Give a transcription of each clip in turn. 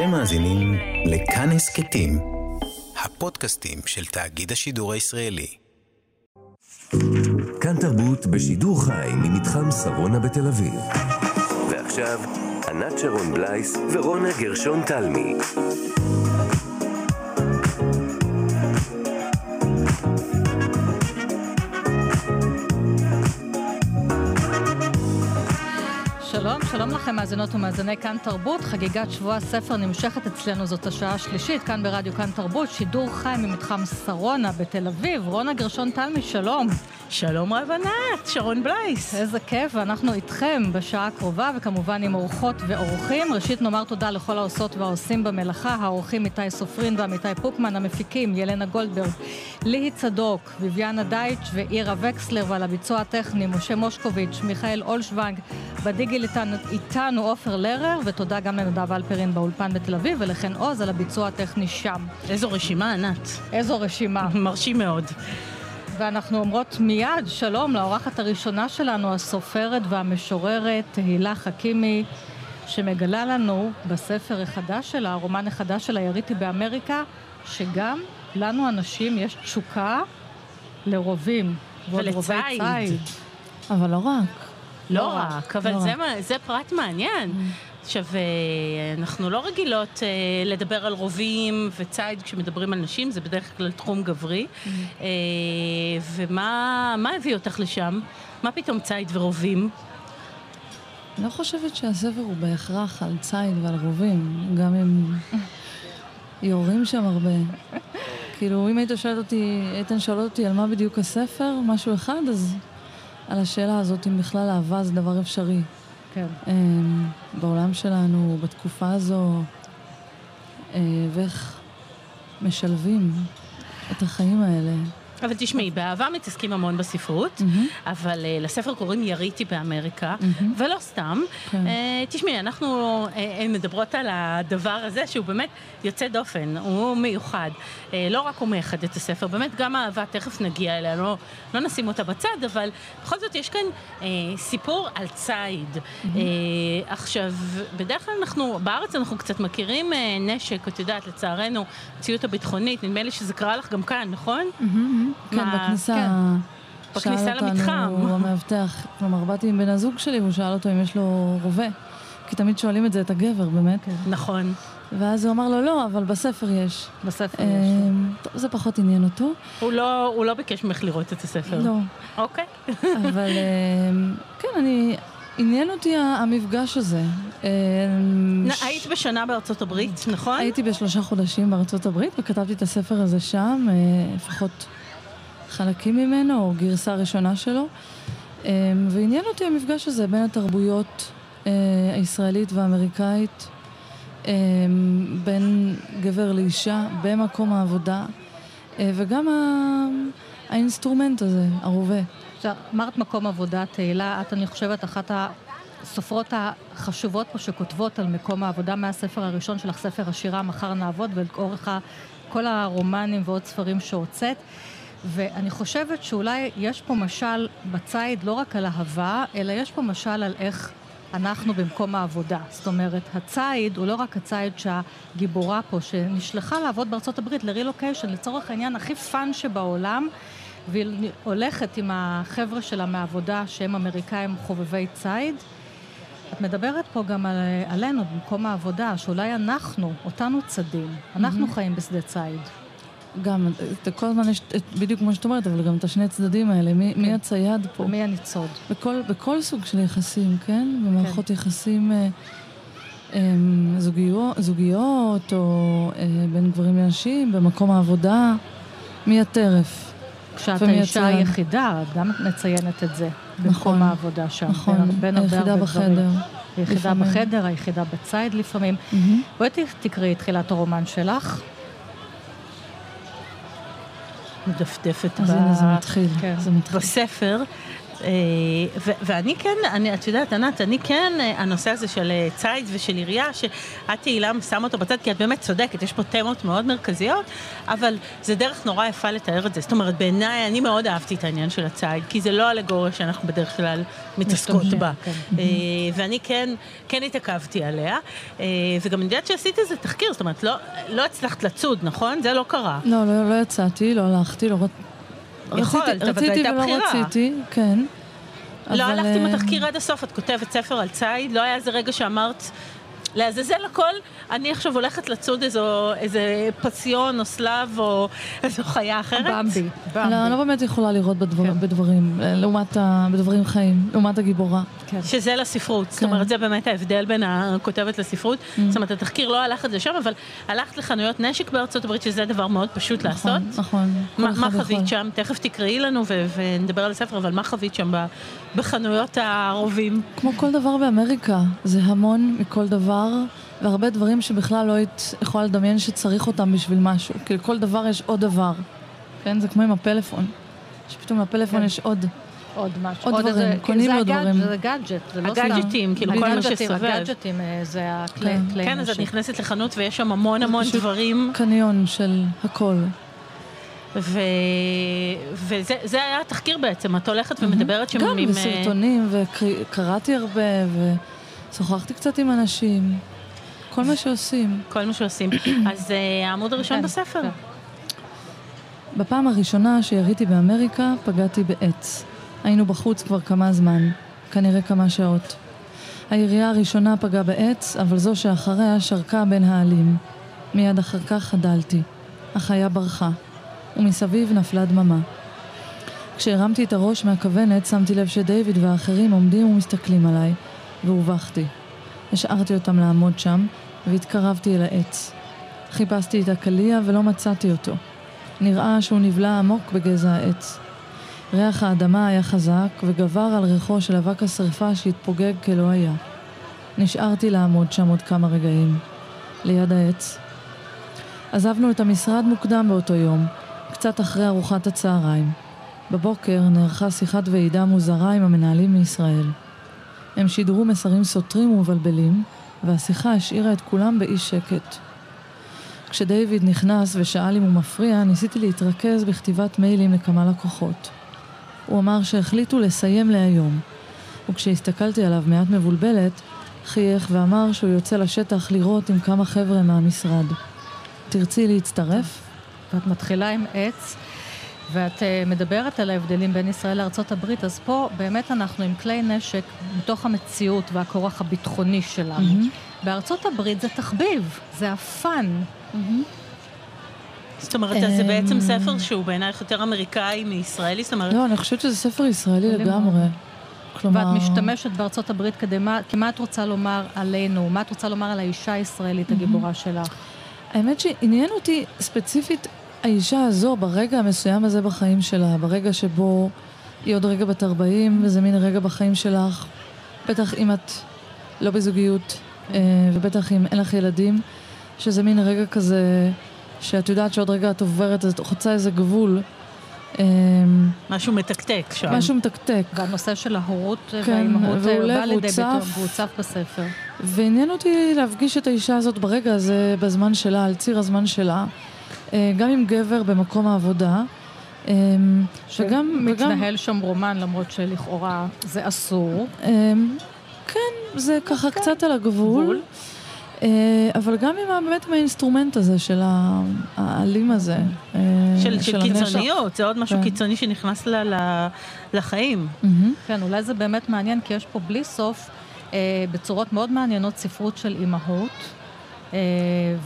אתם מאזינים לכאן הסכתים, הפודקאסטים של תאגיד השידור הישראלי. כאן תרבות בשידור חי ממתחם שרונה בתל אביב. ועכשיו, ענת שרון בלייס ורונה גרשון תלמי. שלום, לכם מאזינות ומאזיני כאן תרבות. חגיגת שבוע הספר נמשכת אצלנו, זאת השעה השלישית, כאן ברדיו כאן תרבות, שידור חי ממתחם שרונה בתל אביב. רונה גרשון תלמי, שלום. שלום רב ענת, שרון בלייס. איזה כיף, ואנחנו איתכם בשעה הקרובה, וכמובן עם אורחות ואורחים. ראשית נאמר תודה לכל העושות והעושים במלאכה, האורחים איתי סופרין ועמיתי פוקמן, המפיקים ילנה גולדברג, ליהי צדוק, ביביאנה דייטש ואירה וקסלר, ועל הביצוע הטכני משה מושקוביץ', מיכאל אולשוונג, בדיגיל איתנו, איתנו עופר לרר, ותודה גם לנדב אלפרין באולפן בתל אביב, ולכן עוז על הביצוע הטכני שם. איזו רשימה ענת. איזו רשימה. מרשים מאוד. ואנחנו אומרות מיד שלום לאורחת הראשונה שלנו, הסופרת והמשוררת תהילה חכימי, שמגלה לנו בספר החדש שלה, הרומן החדש שלה, יריתי באמריקה, שגם לנו הנשים יש תשוקה לרובים. ולציד. אבל לא רק. לא רק, אבל לא זה, רק. מה- זה פרט מעניין. עכשיו, אה, אנחנו לא רגילות אה, לדבר על רובים וציד כשמדברים על נשים, זה בדרך כלל תחום גברי. אה, ומה מה הביא אותך לשם? מה פתאום ציד ורובים? אני לא חושבת שהספר הוא בהכרח על ציד ועל רובים, גם אם יורים שם הרבה. כאילו, אם היית שואלת אותי, איתן שואל אותי על מה בדיוק הספר, משהו אחד, אז על השאלה הזאת, אם בכלל אהבה זה דבר אפשרי. כן. אמ, בעולם שלנו, בתקופה הזו, אה, ואיך משלבים את החיים האלה. אבל תשמעי, באהבה מתעסקים המון בספרות, מהמם. אבל uh, לספר קוראים יריתי באמריקה, מהמם. ולא סתם. כן. Uh, תשמעי, אנחנו uh, מדברות על הדבר הזה שהוא באמת יוצא דופן, הוא מיוחד. Uh, לא רק הוא מייחד את הספר, באמת גם האהבה, תכף נגיע אליה, לא, לא נשים אותה בצד, אבל בכל זאת יש כאן uh, סיפור על ציד. Uh, עכשיו, בדרך כלל אנחנו, בארץ אנחנו קצת מכירים uh, נשק, את יודעת, לצערנו, המציאות הביטחונית, נדמה לי שזה קרה לך גם כאן, נכון? כן, בכניסה. כן. שאל בכניסה אותנו למתחם. המאבטח, כלומר, באתי עם בן הזוג שלי והוא שאל אותו אם יש לו רובה. כי תמיד שואלים את זה את הגבר, באמת. נכון. ואז הוא אמר לו, לא, אבל בספר יש. בספר יש. אמ, טוב, זה פחות עניין אותו. הוא לא, הוא לא ביקש ממך לראות את הספר. לא. אוקיי. אבל אמ, כן, אני... עניין אותי המפגש הזה. אמ, היית בשנה בארצות הברית, נכון? הייתי בשלושה חודשים בארצות הברית וכתבתי את הספר הזה שם, אה, לפחות חלקים ממנו, או גרסה ראשונה שלו. אה, ועניין אותי המפגש הזה בין התרבויות אה, הישראלית והאמריקאית, אה, בין גבר לאישה, במקום העבודה, אה, וגם האינסטרומנט הזה, הרובה. עכשיו, אמרת מקום עבודה, תהילה, את, אני חושבת, אחת הסופרות החשובות פה שכותבות על מקום העבודה מהספר הראשון שלך, ספר השירה, מחר נעבוד, ולאורך כל הרומנים ועוד ספרים שהוצאת. ואני חושבת שאולי יש פה משל בציד לא רק על אהבה, אלא יש פה משל על איך אנחנו במקום העבודה. זאת אומרת, הציד הוא לא רק הציד שהגיבורה פה, שנשלחה לעבוד בארצות הברית לרילוקיישן, לצורך העניין הכי fun שבעולם, והיא הולכת עם החבר'ה שלה מהעבודה שהם אמריקאים חובבי ציד. את מדברת פה גם על, עלינו במקום העבודה, שאולי אנחנו, אותנו צדים, אנחנו חיים בשדה ציד. גם, כל הזמן יש, בדיוק כמו שאת אומרת, אבל גם את השני הצדדים האלה, מי, מי הצייד פה? מי הניצוד? בכל, בכל סוג של יחסים, כן? במערכות כן. יחסים אה, אה, זוגיות, זוגיות, או אה, בין גברים לנשים, במקום העבודה, מי הטרף. כשאת האישה. היחידה, את גם מציינת את זה, במקום נכון, העבודה שם. נכון, בין- היחידה בחדר. היחידה. בחדר, היחידה בציד לפעמים. מהמם. בואי תקראי את תחילת הרומן שלך. מדפדפת ב- זה מתחיל, כן. זה מתחיל. בספר. אה, ואני כן, אני, את יודעת, ענת, אני כן, אה, הנושא הזה של אה, ציד ושל עירייה, שאת תהילה שמה אותו בצד, כי את באמת צודקת, יש פה תמות מאוד מרכזיות, אבל זה דרך נורא יפה לתאר את זה. זאת אומרת, בעיניי, אני מאוד אהבתי את העניין של הציד, כי זה לא אלגוריה שאנחנו בדרך כלל מתעסקות בה. כן. ואני כן, כן התעכבתי עליה, וגם אני יודעת שעשית איזה תחקיר, זאת אומרת, לא, לא הצלחת לצוד, נכון? זה לא קרה. לא, לא, לא יצאתי, לא הלכתי, לא... יכולת, אבל זו הייתה בחירה. רציתי ולא רציתי, כן. לא אבל... הלכת עם התחקיר עד הסוף, את כותבת ספר על ציד, לא היה איזה רגע שאמרת, לעזאזל הכל, אני עכשיו הולכת לצוד איזו, איזה פסיון או סלב או איזו חיה אחרת. במבי. לא, אני לא באמת יכולה לראות בדבר, כן. בדברים, לעומת ה, בדברים חיים, לעומת הגיבורה. כן. שזה לספרות, כן. זאת אומרת, זה באמת ההבדל בין הכותבת לספרות. Mm. זאת אומרת, התחקיר לא הלך את זה שם, אבל הלכת לחנויות נשק בארצות הברית, שזה דבר מאוד פשוט נכון, לעשות. נכון, נכון. מה חווית שם? תכף תקראי לנו ונדבר על הספר, אבל מה חווית שם בחנויות הרובים? כמו כל דבר באמריקה, זה המון מכל דבר. והרבה דברים שבכלל לא היית יכולה לדמיין שצריך אותם בשביל משהו. כי לכל דבר יש עוד דבר. כן? זה כמו עם הפלאפון. שפתאום לפלאפון כן. יש עוד. עוד משהו. עוד, עוד דברים, איזה, קונים לו דברים. זה גאדג'ט, זה לא סתם. הגאדג'טים, כאילו כל מה שסובב. הגאדג'טים אה, זה הכלי כן. כן, אז את נכנסת לחנות ויש שם המון המון דברים. קניון של הכל. ו... וזה היה התחקיר בעצם, את הולכת ומדברת שם גם עם... גם אה, בסרטונים, וקראתי הרבה, ושוחחתי קצת עם אנשים. כל מה שעושים. כל מה שעושים. אז uh, העמוד הראשון כן, בספר. כן. בפעם הראשונה שיריתי באמריקה, פגעתי בעץ. היינו בחוץ כבר כמה זמן, כנראה כמה שעות. הירייה הראשונה פגעה בעץ, אבל זו שאחריה שרקה בין העלים. מיד אחר כך חדלתי. החיה ברחה, ומסביב נפלה דממה. כשהרמתי את הראש מהכוונת, שמתי לב שדייוויד והאחרים עומדים ומסתכלים עליי, והובכתי. השארתי אותם לעמוד שם, והתקרבתי אל העץ. חיפשתי את הקליע ולא מצאתי אותו. נראה שהוא נבלע עמוק בגזע העץ. ריח האדמה היה חזק וגבר על ריחו של אבק השרפה שהתפוגג כלא היה. נשארתי לעמוד שם עוד כמה רגעים, ליד העץ. עזבנו את המשרד מוקדם באותו יום, קצת אחרי ארוחת הצהריים. בבוקר נערכה שיחת ועידה מוזרה עם המנהלים מישראל. הם שידרו מסרים סותרים ומבלבלים, והשיחה השאירה את כולם באי שקט. כשדייוויד נכנס ושאל אם הוא מפריע, ניסיתי להתרכז בכתיבת מיילים לכמה לקוחות. הוא אמר שהחליטו לסיים להיום, וכשהסתכלתי עליו מעט מבולבלת, חייך ואמר שהוא יוצא לשטח לראות עם כמה חבר'ה מהמשרד. תרצי להצטרף? ואת מתחילה עם עץ. ואת uh, מדברת על ההבדלים בין ישראל לארה"ב, אז פה באמת אנחנו עם כלי נשק מתוך המציאות והכורח הביטחוני שלנו. Mm-hmm. בארצות הברית זה תחביב, זה הפאן. Mm-hmm. זאת אומרת, זה בעצם אמ, ספר שהוא בעינייך יותר אמריקאי מישראלי? זאת אומרת... לא, אני חושבת שזה ספר ישראלי לגמרי. כלומר... ואת משתמשת בארצות הברית כדי מה, כי מה את רוצה לומר עלינו? מה את רוצה לומר על האישה הישראלית הגיבורה שלך? האמת שעניין אותי ספציפית האישה הזו, ברגע המסוים הזה בחיים שלה, ברגע שבו היא עוד רגע בת 40, וזה מין רגע בחיים שלך, בטח אם את לא בזוגיות, אה, ובטח אם אין לך ילדים, שזה מין רגע כזה, שאת יודעת שעוד רגע את עוברת, את חוצה איזה גבול. אה, משהו מתקתק שם. משהו מתקתק. והנושא של ההורות כן, והאימהות אה, בא לידי ביטוי, והוא צף בספר. ועניין אותי להפגיש את האישה הזאת ברגע הזה, בזמן שלה, על ציר הזמן שלה. אה, גם עם גבר במקום העבודה. אה, שגם... מתנהל שם רומן, למרות שלכאורה זה אסור. אה, כן, זה ככה כן. קצת על הגבול. אבל גם עם, באמת עם האינסטרומנט הזה של האלים הזה. של, של, קיצוניות, זה עוד משהו כן. קיצוני שנכנס לה, לה, לחיים. Mm-hmm. כן, אולי זה באמת מעניין, כי יש פה בלי סוף, אה, בצורות מאוד מעניינות, ספרות של אימהות. אה,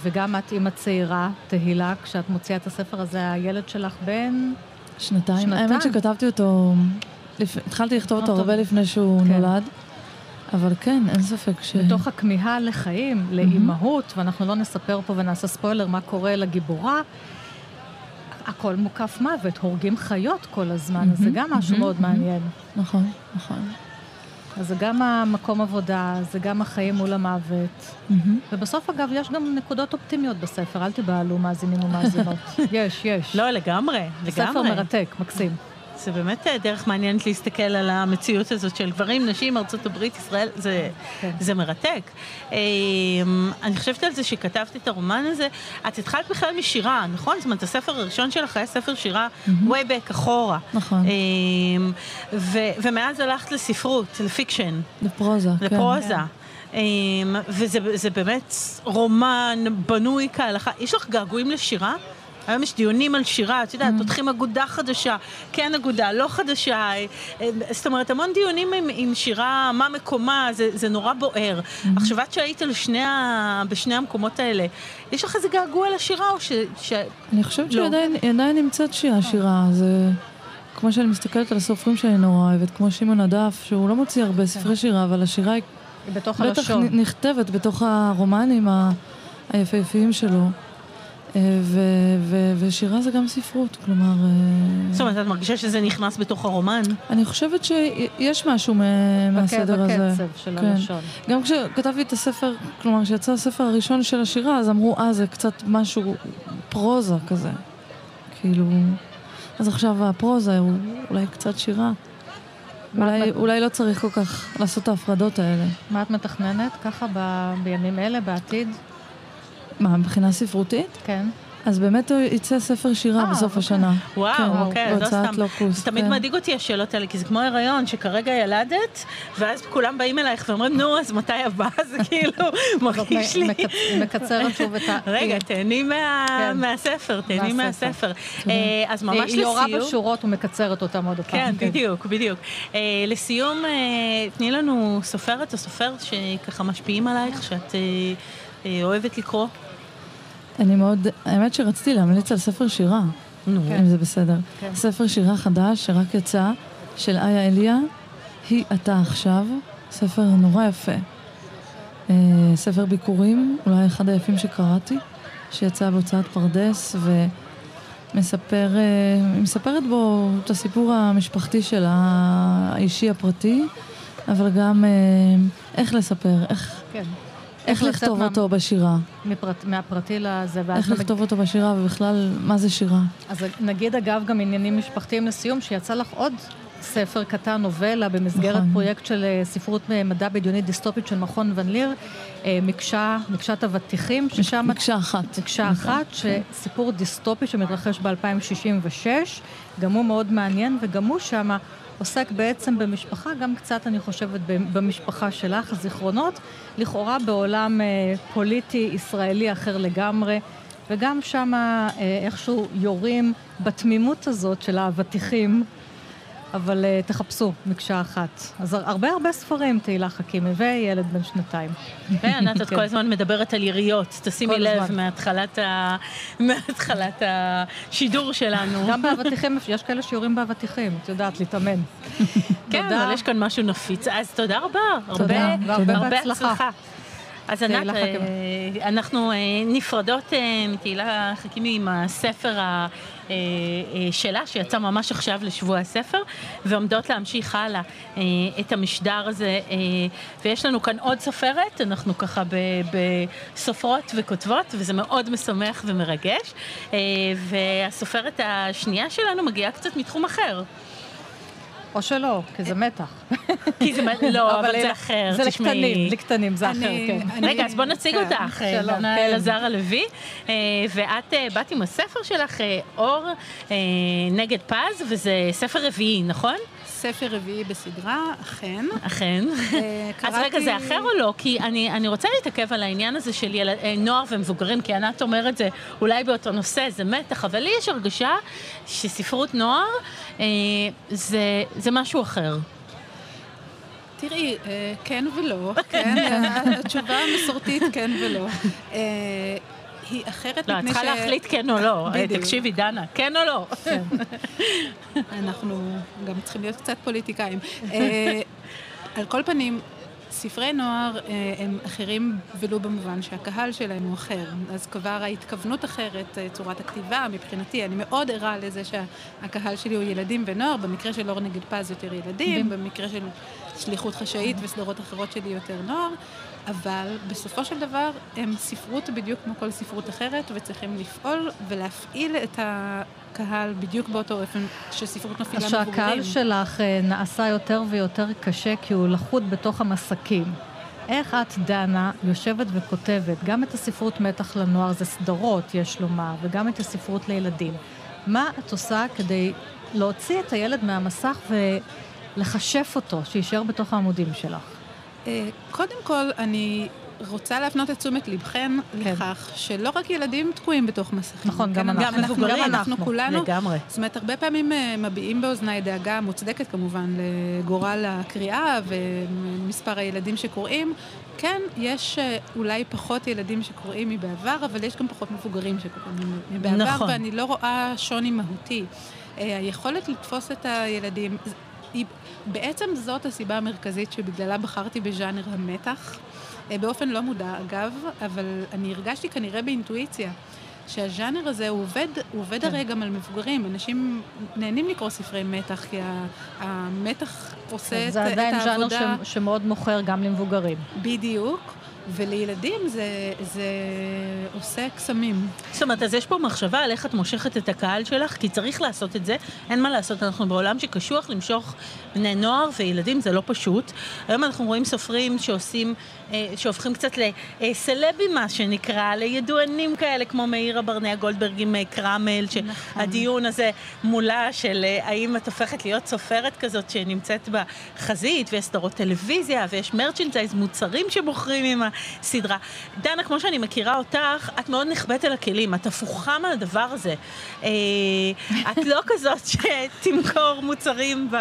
וגם את אימא צעירה, תהילה, כשאת מוציאה את הספר הזה, הילד שלך בן... שנתיים. שנתיים. האמת שכתבתי אותו, לפ... התחלתי לכתוב אותו הרבה לפני שהוא כן. נולד. אבל כן, אין ספק ש... בתוך הכמיהה לחיים, לאימהות, mm-hmm. ואנחנו לא נספר פה ונעשה ספוילר מה קורה לגיבורה, הכל מוקף מוות, הורגים חיות כל הזמן, mm-hmm. אז זה גם משהו mm-hmm. מאוד מעניין. נכון, נכון. אז זה גם המקום עבודה, זה גם החיים מול המוות. Mm-hmm. ובסוף, אגב, יש גם נקודות אופטימיות בספר, אל תבהלו מאזינים ומאזינות. יש, יש. לא, לגמרי, לגמרי. ספר מרתק, מקסים. זה באמת אה, דרך מעניינת להסתכל על המציאות הזאת של גברים, נשים, ארצות הברית, ישראל, זה, כן. זה מרתק. אה, אני חושבת על זה שכתבת את הרומן הזה, את התחלת בכלל משירה, נכון? זאת אומרת, הספר הראשון שלך היה ספר שירה way back אחורה. נכון. ו- ומאז הלכת לספרות, לפיקשן. לפרוזה, כן. לפרוזה. כן. וזה באמת רומן בנוי כהלכה. יש לך געגועים לשירה? היום יש דיונים על שירה, את יודעת, mm. פותחים אגודה חדשה, כן אגודה, לא חדשה, אה, אה, זאת אומרת, המון דיונים עם, עם שירה, מה מקומה, זה, זה נורא בוער. Mm-hmm. עכשיו, את שהיית ה, בשני המקומות האלה, יש לך איזה געגוע לשירה או ש... ש... אני חושבת לא. שהיא עדיין נמצאת שירה, שירה, זה... כמו שאני מסתכלת על הסופרים שאני נורא אוהבת, כמו שמעון הדף, שהוא לא מוציא הרבה ספרי כן. שירה, אבל השירה היא... בתוך הלשון. בטח נכתבת בתוך הרומנים היפהפיים שלו. ו- ו- ושירה זה גם ספרות, כלומר... אה, זאת אומרת, את מרגישה שזה נכנס בתוך הרומן? אני חושבת שיש משהו מהסדר הזה. בקצב של כן. הלשון. גם כשכתבתי את הספר, כלומר, כשיצא הספר הראשון של השירה, אז אמרו, אה, זה קצת משהו פרוזה כזה. כאילו... אז עכשיו הפרוזה הוא אולי קצת שירה. אולי, אולי לא צריך כל כך לעשות את ההפרדות האלה. מה את מתכננת ככה ב- בימים אלה, בעתיד? מה, מבחינה ספרותית? כן. אז באמת הוא יצא ספר שירה 아, אה, בסוף אוקיי. השנה. וואו, כן, אוקיי, לא סתם. לוקוס. זה תמיד כן. מדאיג אותי השאלות האלה, כי זה כמו הריון, שכרגע ילדת, ואז כולם באים אלייך ואומרים, נו, אז מתי הבא? זה כאילו מרגיש לי... מקצרת שוב את ה... רגע, תהני כן. מהספר, תהני מהספר. אה, אז ממש לסיום... היא יורה בשורות ומקצרת אותם עוד פעם. כן, בדיוק, בדיוק. אה, לסיום, תני לנו סופרת או סופר שככה משפיעים עלייך, שאת אוהבת לקרוא. אני מאוד, האמת שרציתי להמליץ על ספר שירה, נו. כן. אם זה בסדר. כן. ספר שירה חדש שרק יצא, של איה אליה, היא אתה עכשיו, ספר נורא יפה. אה, ספר ביקורים, אולי אחד היפים שקראתי, שיצא בהוצאת פרדס, ומספר, אה, מספרת בו את הסיפור המשפחתי שלה, האישי הפרטי, אבל גם אה, איך לספר, איך... כן. איך לכתוב מה... אותו בשירה? מפרט, מהפרטי לזה. איך לכתוב אותו בשירה ובכלל, מה זה שירה? אז נגיד אגב גם עניינים משפחתיים לסיום, שיצא לך עוד ספר קטן, נובלה, במסגרת נכון. פרויקט של אה, ספרות מדע בדיונית דיסטופית של מכון ון ליר, אה, מקשה, מקשת אבטיחים, ששם... מקשה אחת. מקשה נכון. אחת, שסיפור דיסטופי שמתרחש ב-2066, גם הוא מאוד מעניין, וגם הוא שמה... עוסק בעצם במשפחה, גם קצת, אני חושבת, במשפחה שלך, זיכרונות, לכאורה בעולם אה, פוליטי ישראלי אחר לגמרי, וגם שם אה, איכשהו יורים בתמימות הזאת של האבטיחים. אבל uh, תחפשו מקשה אחת. אז הרבה הרבה ספרים, תהילה חכימי, וילד בן שנתיים. וענת, את כן. כל הזמן מדברת על יריות, תשימי לב מהתחלת, ה... מהתחלת השידור שלנו. גם באבטיחים, יש כאלה שיורים באבטיחים, את יודעת, להתאמן. כן, אבל יש כאן משהו נפיץ. אז תודה רבה. תודה, הרבה הצלחה. אז ענת, אה, אנחנו אה, נפרדות מתהילה חכימי עם הספר אה, שלה, שיצא ממש עכשיו לשבוע הספר, ועומדות להמשיך הלאה אה, את המשדר הזה. ויש לנו כאן עוד סופרת, אנחנו ככה בסופרות וכותבות, וזה מאוד משמח ומרגש. והסופרת השנייה שלנו מגיעה קצת מתחום אחר. או שלא, כי זה מתח. כי זה, לא, אבל זה אחר, זה לקטנים, לקטנים, זה אחר, כן. רגע, אז בוא נציג כן, אותך, דנה כן. אלעזר הלוי, אה, ואת אה, באת עם הספר שלך, אה, אור נגד פז, וזה ספר רביעי, נכון? ספר רביעי בסדרה, אכן. אכן. אז רגע, זה אחר או לא? כי אני, אני רוצה להתעכב על העניין הזה של ילד, נוער ומבוגרים, כי ענת אומרת זה אולי באותו נושא, זה מתח, אבל לי יש הרגשה שספרות נוער אה, זה, זה משהו אחר. תראי, אה, כן ולא, כן, התשובה המסורתית כן ולא. אה, היא אחרת לא, את צריכה להחליט כן או לא. תקשיבי, דנה, כן או לא? כן. אנחנו גם צריכים להיות קצת פוליטיקאים. על כל פנים, ספרי נוער אה, הם אחרים ולו במובן שהקהל שלהם הוא אחר. אז כבר ההתכוונות אחרת, אה, צורת הכתיבה, מבחינתי, אני מאוד ערה לזה שהקהל שלי הוא ילדים ונוער, במקרה של אור נגד פז יותר ילדים, במקרה של שליחות חשאית וסדרות אחרות שלי יותר נוער, אבל בסופו של דבר הם ספרות בדיוק כמו כל ספרות אחרת, וצריכים לפעול ולהפעיל את. הקהל בדיוק באותו אופן שספרות מפעילה מבוגרים. שהקהל שלך אה, נעשה יותר ויותר קשה כי הוא לכוד בתוך המסקים. איך את, דנה, יושבת וכותבת גם את הספרות מתח לנוער, זה סדרות, יש לומר, וגם את הספרות לילדים. מה את עושה כדי להוציא את הילד מהמסך ולחשף אותו, שיישאר בתוך העמודים שלך? אה, קודם כל, אני רוצה להפנות את תשומת לבכם כן. לכך שלא רק ילדים תקועים בתוך מסכים. נכון, גם כן, אנחנו. גם מבוגרים. גם אנחנו אנחנו, כולנו. לגמרי. זאת אומרת, הרבה פעמים אה, מביעים באוזניי דאגה מוצדקת כמובן לגורל הקריאה ומספר הילדים שקוראים. כן, יש אה, אולי פחות ילדים שקוראים מבעבר, אבל יש גם פחות מבוגרים שקוראים מבעבר, נכון. ואני לא רואה שוני מהותי. היכולת לתפוס את הילדים, היא, בעצם זאת הסיבה המרכזית שבגללה בחרתי בז'אנר המתח. אה, באופן לא מודע, אגב, אבל אני הרגשתי כנראה באינטואיציה. שהז'אנר הזה הוא עובד, הוא עובד כן. הרי גם על מבוגרים. אנשים נהנים לקרוא ספרי מתח, כי המתח עושה את, זה את עדיין ז'אנר העבודה ש- שמאוד מוכר גם למבוגרים. בדיוק, ולילדים זה, זה עושה קסמים. זאת אומרת, אז יש פה מחשבה על איך את מושכת את הקהל שלך, כי צריך לעשות את זה, אין מה לעשות, אנחנו בעולם שקשוח למשוך בני נוער וילדים, זה לא פשוט. היום אנחנו רואים סופרים שעושים, אה, שהופכים קצת לסלבים, מה שנקרא, לידוענים כאלה, כמו מאירה ברנע גולדברג עם אה, קרמל, שהדיון הזה מולה של אה, האם את הופכת להיות סופרת כזאת שנמצאת בחזית, ויש סדרות טלוויזיה, ויש מרצ'נדייז, מוצרים שמוכרים עם הסדרה. דנה, כמו שאני מכירה אותך, את מאוד נחבאת אל הכלים, את הפוכה מהדבר הזה. אה, את לא כזאת שתמכור מוצרים ב...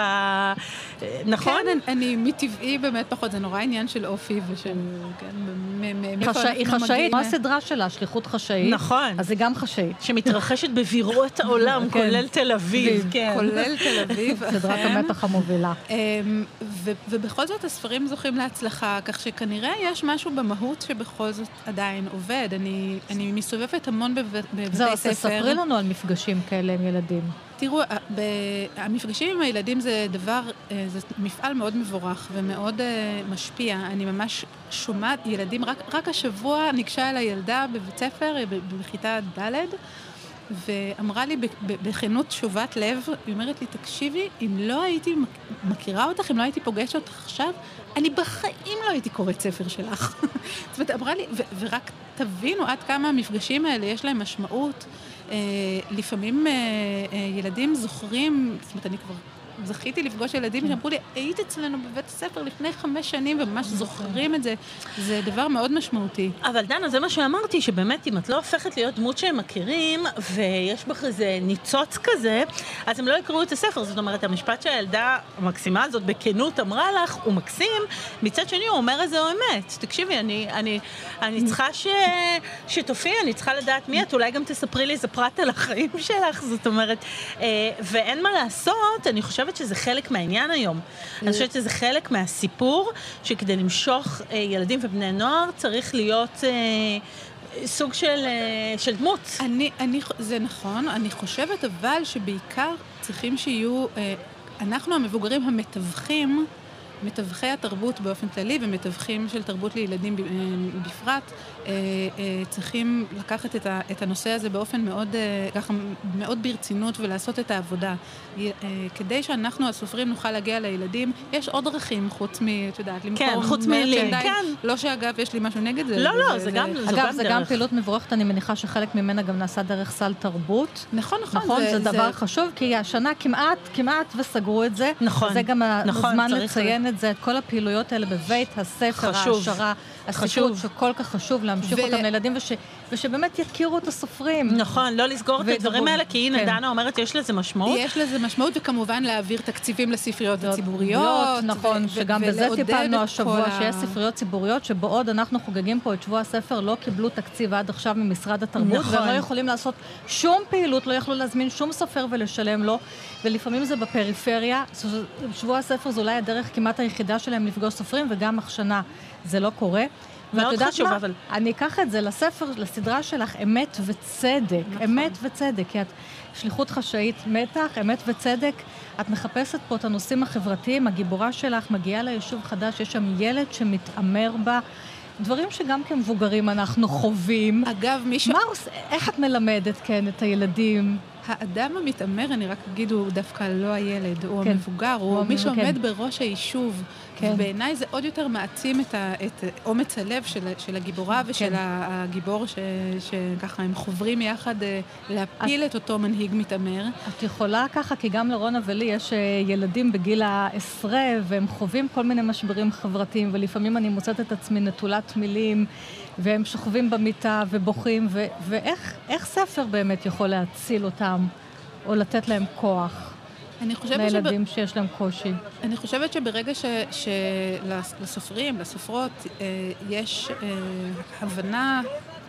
אה, נכון? כן, אני, מטבעי באמת פחות, זה נורא עניין של אופי ושל, כן, היא חשאית, מגיעים. כמו הסדרה שלה, שליחות חשאית. נכון. אז היא גם חשאית. שמתרחשת בבירות העולם, כן. כולל תל אביב. כן. כולל תל אביב, סדרת אכן. המתח המובילה. אמ, ובכל זאת הספרים זוכים להצלחה, כך שכנראה יש משהו במהות שבכל זאת עדיין עובד. אני, מסתובבת המון בב- בבתי זהו, ספר. אז תספרי לנו על מפגשים כאלה עם ילדים. תראו, המפגשים עם הילדים זה דבר, אה, זה מפעל מאוד מבורך ומאוד אה, משפיע. אני ממש שומעת ילדים, רק, רק השבוע ניגשה אליי ילדה בבית ספר, אה, בכיתה ד', ואמרה לי בכנות שובת לב, היא אומרת לי, תקשיבי, אם לא הייתי מכ- מכירה אותך, אם לא הייתי פוגשת אותך עכשיו, אני בחיים לא הייתי קוראת ספר שלך. זאת אומרת, אמרה לי, ורק תבינו עד כמה המפגשים האלה יש להם משמעות. אה, לפעמים אה, אה, ילדים זוכרים, זאת אומרת, אני כבר זכיתי לפגוש ילדים שאמרו לי, היית אצלנו בבית הספר לפני חמש שנים וממש זוכרים את זה. זה דבר מאוד משמעותי. אבל דנה, זה מה שאמרתי, שבאמת אם את לא הופכת להיות דמות שהם מכירים, ויש בך איזה ניצוץ כזה, אז הם לא יקראו את הספר. זאת אומרת, המשפט שהילדה המקסימה הזאת בכנות אמרה לך, הוא מקסים, מצד שני הוא אומר איזה אמת. תקשיבי, אני, אני, אני צריכה ש, שתופיעי, אני צריכה לדעת מי את, אולי גם תספרי לי איזה פרט על החיים שלך, זאת אומרת, אה, ואין מה לעשות, אני חושבת שזה חלק מהעניין היום. אני חושבת שזה חלק מהסיפור, שכדי למשוך אה, ילדים ובני נוער צריך להיות אה, סוג של, אה, של דמות. אני, אני, זה נכון, אני חושבת אבל שבעיקר צריכים שיהיו, אה, אנחנו המבוגרים המתווכים, מתווכי התרבות באופן כללי ומתווכים של תרבות לילדים אה, בפרט, אה, אה, צריכים לקחת את, הנושא הזה באופן מאוד, ככה, מאוד ברצינות ולעשות את העבודה. כדי שאנחנו הסופרים נוכל להגיע לילדים, יש עוד דרכים חוץ מ... את יודעת, למכור כן, חוץ מלינק. כן. לא שאגב, יש לי משהו נגד זה. לא, לא, זה גם- זו אגב, זה גם. פעילות מבורכת, אני מניחה שחלק ממנה גם נעשה דרך סל תרבות. נכון, נכון. נכון, זה דבר חשוב, כי השנה כמעט, כמעט וסגרו את זה. נכון, זה גם נכון, הזמן לציין את זה, את כל הפעילויות האלה בבית הספר, חשוב, ההעשרה, חשוב. שכל כך חשוב להמשיך ול- אותם לילדים, וש- ושבאמת יכירו את הסופרים. נכון, לא לסגור את. הדברים האלה, כי הנה, כן. דנה אומרת, יש לזה משמעות. יש לזה משמעות, וכמובן להעביר תקציבים לספריות ספריות הציבוריות. נכון, שגם בזה טיפלנו השבוע, שיש ספריות ציבוריות שבעוד אנחנו חוגגים פה את שבוע הספר, לא קיבלו תקציב עד עכשיו ממשרד התרבות, נכון. והם לא יכולים לעשות שום פעילות, לא יכלו להזמין שום סופר ולשלם לו, ולפעמים זה בפריפריה. שבוע הספר זה אולי הדרך כמעט היחידה שלהם לפגוש סופרים, וגם השנה זה לא קורה. מאוד חשוב, מה? אבל- אני אקח את זה לספר, לסדרה שלך, אמת וצדק. נכון. אמת וצדק, כי את שליחות חשאית מתח, אמת וצדק. את מחפשת פה את הנושאים החברתיים, הגיבורה שלך מגיעה ליישוב חדש, יש שם ילד שמתעמר בה. דברים שגם כמבוגרים אנחנו חווים. אגב, מי ש... מה עוש... איך את מלמדת, כן, את הילדים? האדם המתעמר, אני רק אגיד, הוא דווקא לא הילד, הוא כן. המבוגר, הוא הוא מי המ- שעומד כן. בראש היישוב. כן. ובעיניי זה עוד יותר מעצים את, ה, את אומץ הלב של, של הגיבורה ושל כן. הגיבור, ש, שככה הם חוברים יחד אה, להפיל את אותו מנהיג מתעמר. את יכולה ככה, כי גם לרונה ולי יש אה, ילדים בגיל העשרה, והם חווים כל מיני משברים חברתיים, ולפעמים אני מוצאת את עצמי נטולת מילים, והם שוכבים במיטה ובוכים, ו- ואיך איך ספר באמת יכול להציל אותם, או לתת להם כוח אני חושבת, שב, לילדים שיש להם קושי? אני חושבת שברגע שלסופרים, לסופרות, אה, יש אה, הבנה